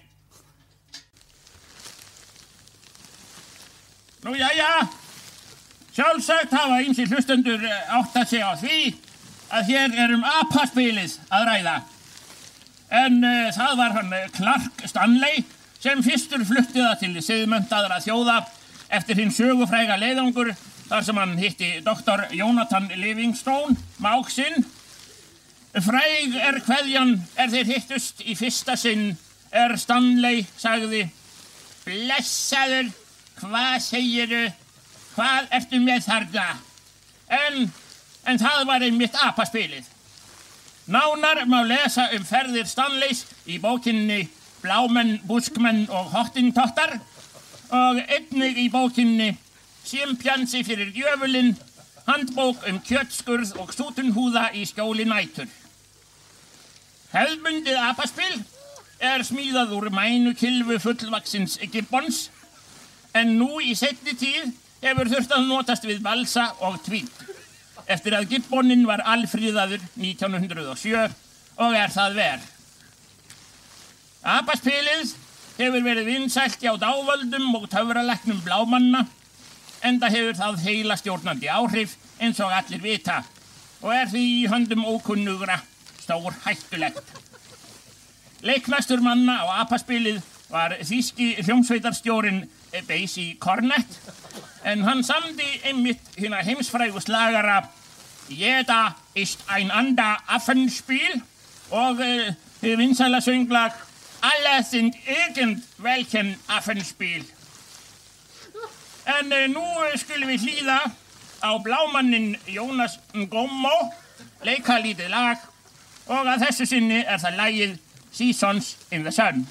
Speaker 5: Nú, jæja, sjálfsagt hafa ýmsi hlustendur eh, átt að segja því að hér er um apaspilið að ræða. En uh, það var hann eh, Clark Stanley sem fyrstur flutti það til siðmöndaðra þjóða eftir hinn sögufræga leiðangur þar sem hann hitti doktor Jonathan Livingstone, máksinn. Fræg er kveðjan er þeir hittust í fyrsta sinn er Stanley sagði Blessaður, hvað segiru, hvað ertu með þarna? En, en það var einmitt apaspilið. Nánar má lesa um ferðir Stanleys í bókinni Blámenn, Buskmenn og Hottintottar og einnig í bókinni Simpjansi fyrir djöfulinn, handbók um kjötskurð og stútunhúða í skjóli nætur. Hefðbundið apaspil er smíðað úr mænu kilfu fullvaksins gibbons en nú í setni tíð hefur þurft að notast við balsa og tvít eftir að gibbonin var alfríðaður 1907 og er það ver. Apaspilið hefur verið vinsælt hjá dávöldum og töfraleknum blámanna enda hefur það heila stjórnandi áhrif eins og allir vita og er því í höndum ókunnugra stór hættulegt. Leiknastur manna á apaspilið var þýski hljómsveitarstjórin Basie Cornett en hann samdi einmitt hérna heimsfrægu slagara Jeda ist ein ander Affenspiel og uh, vinsæla sönglag Alle sind irgendwelchen Affenspiel. En uh, nú skulum við hlýða á blámannin Jónas Ngommo, leika lítið lag og að þessu sinni er það lagið Seasons in the Sun.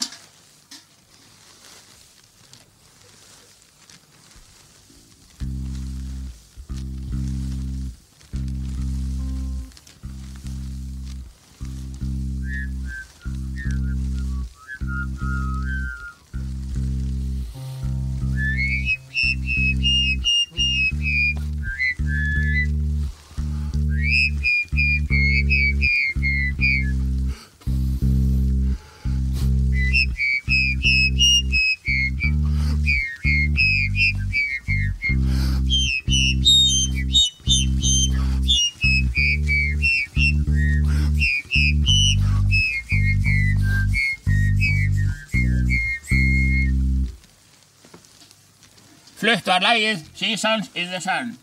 Speaker 5: Flutt var lagið Seasons in the Sun.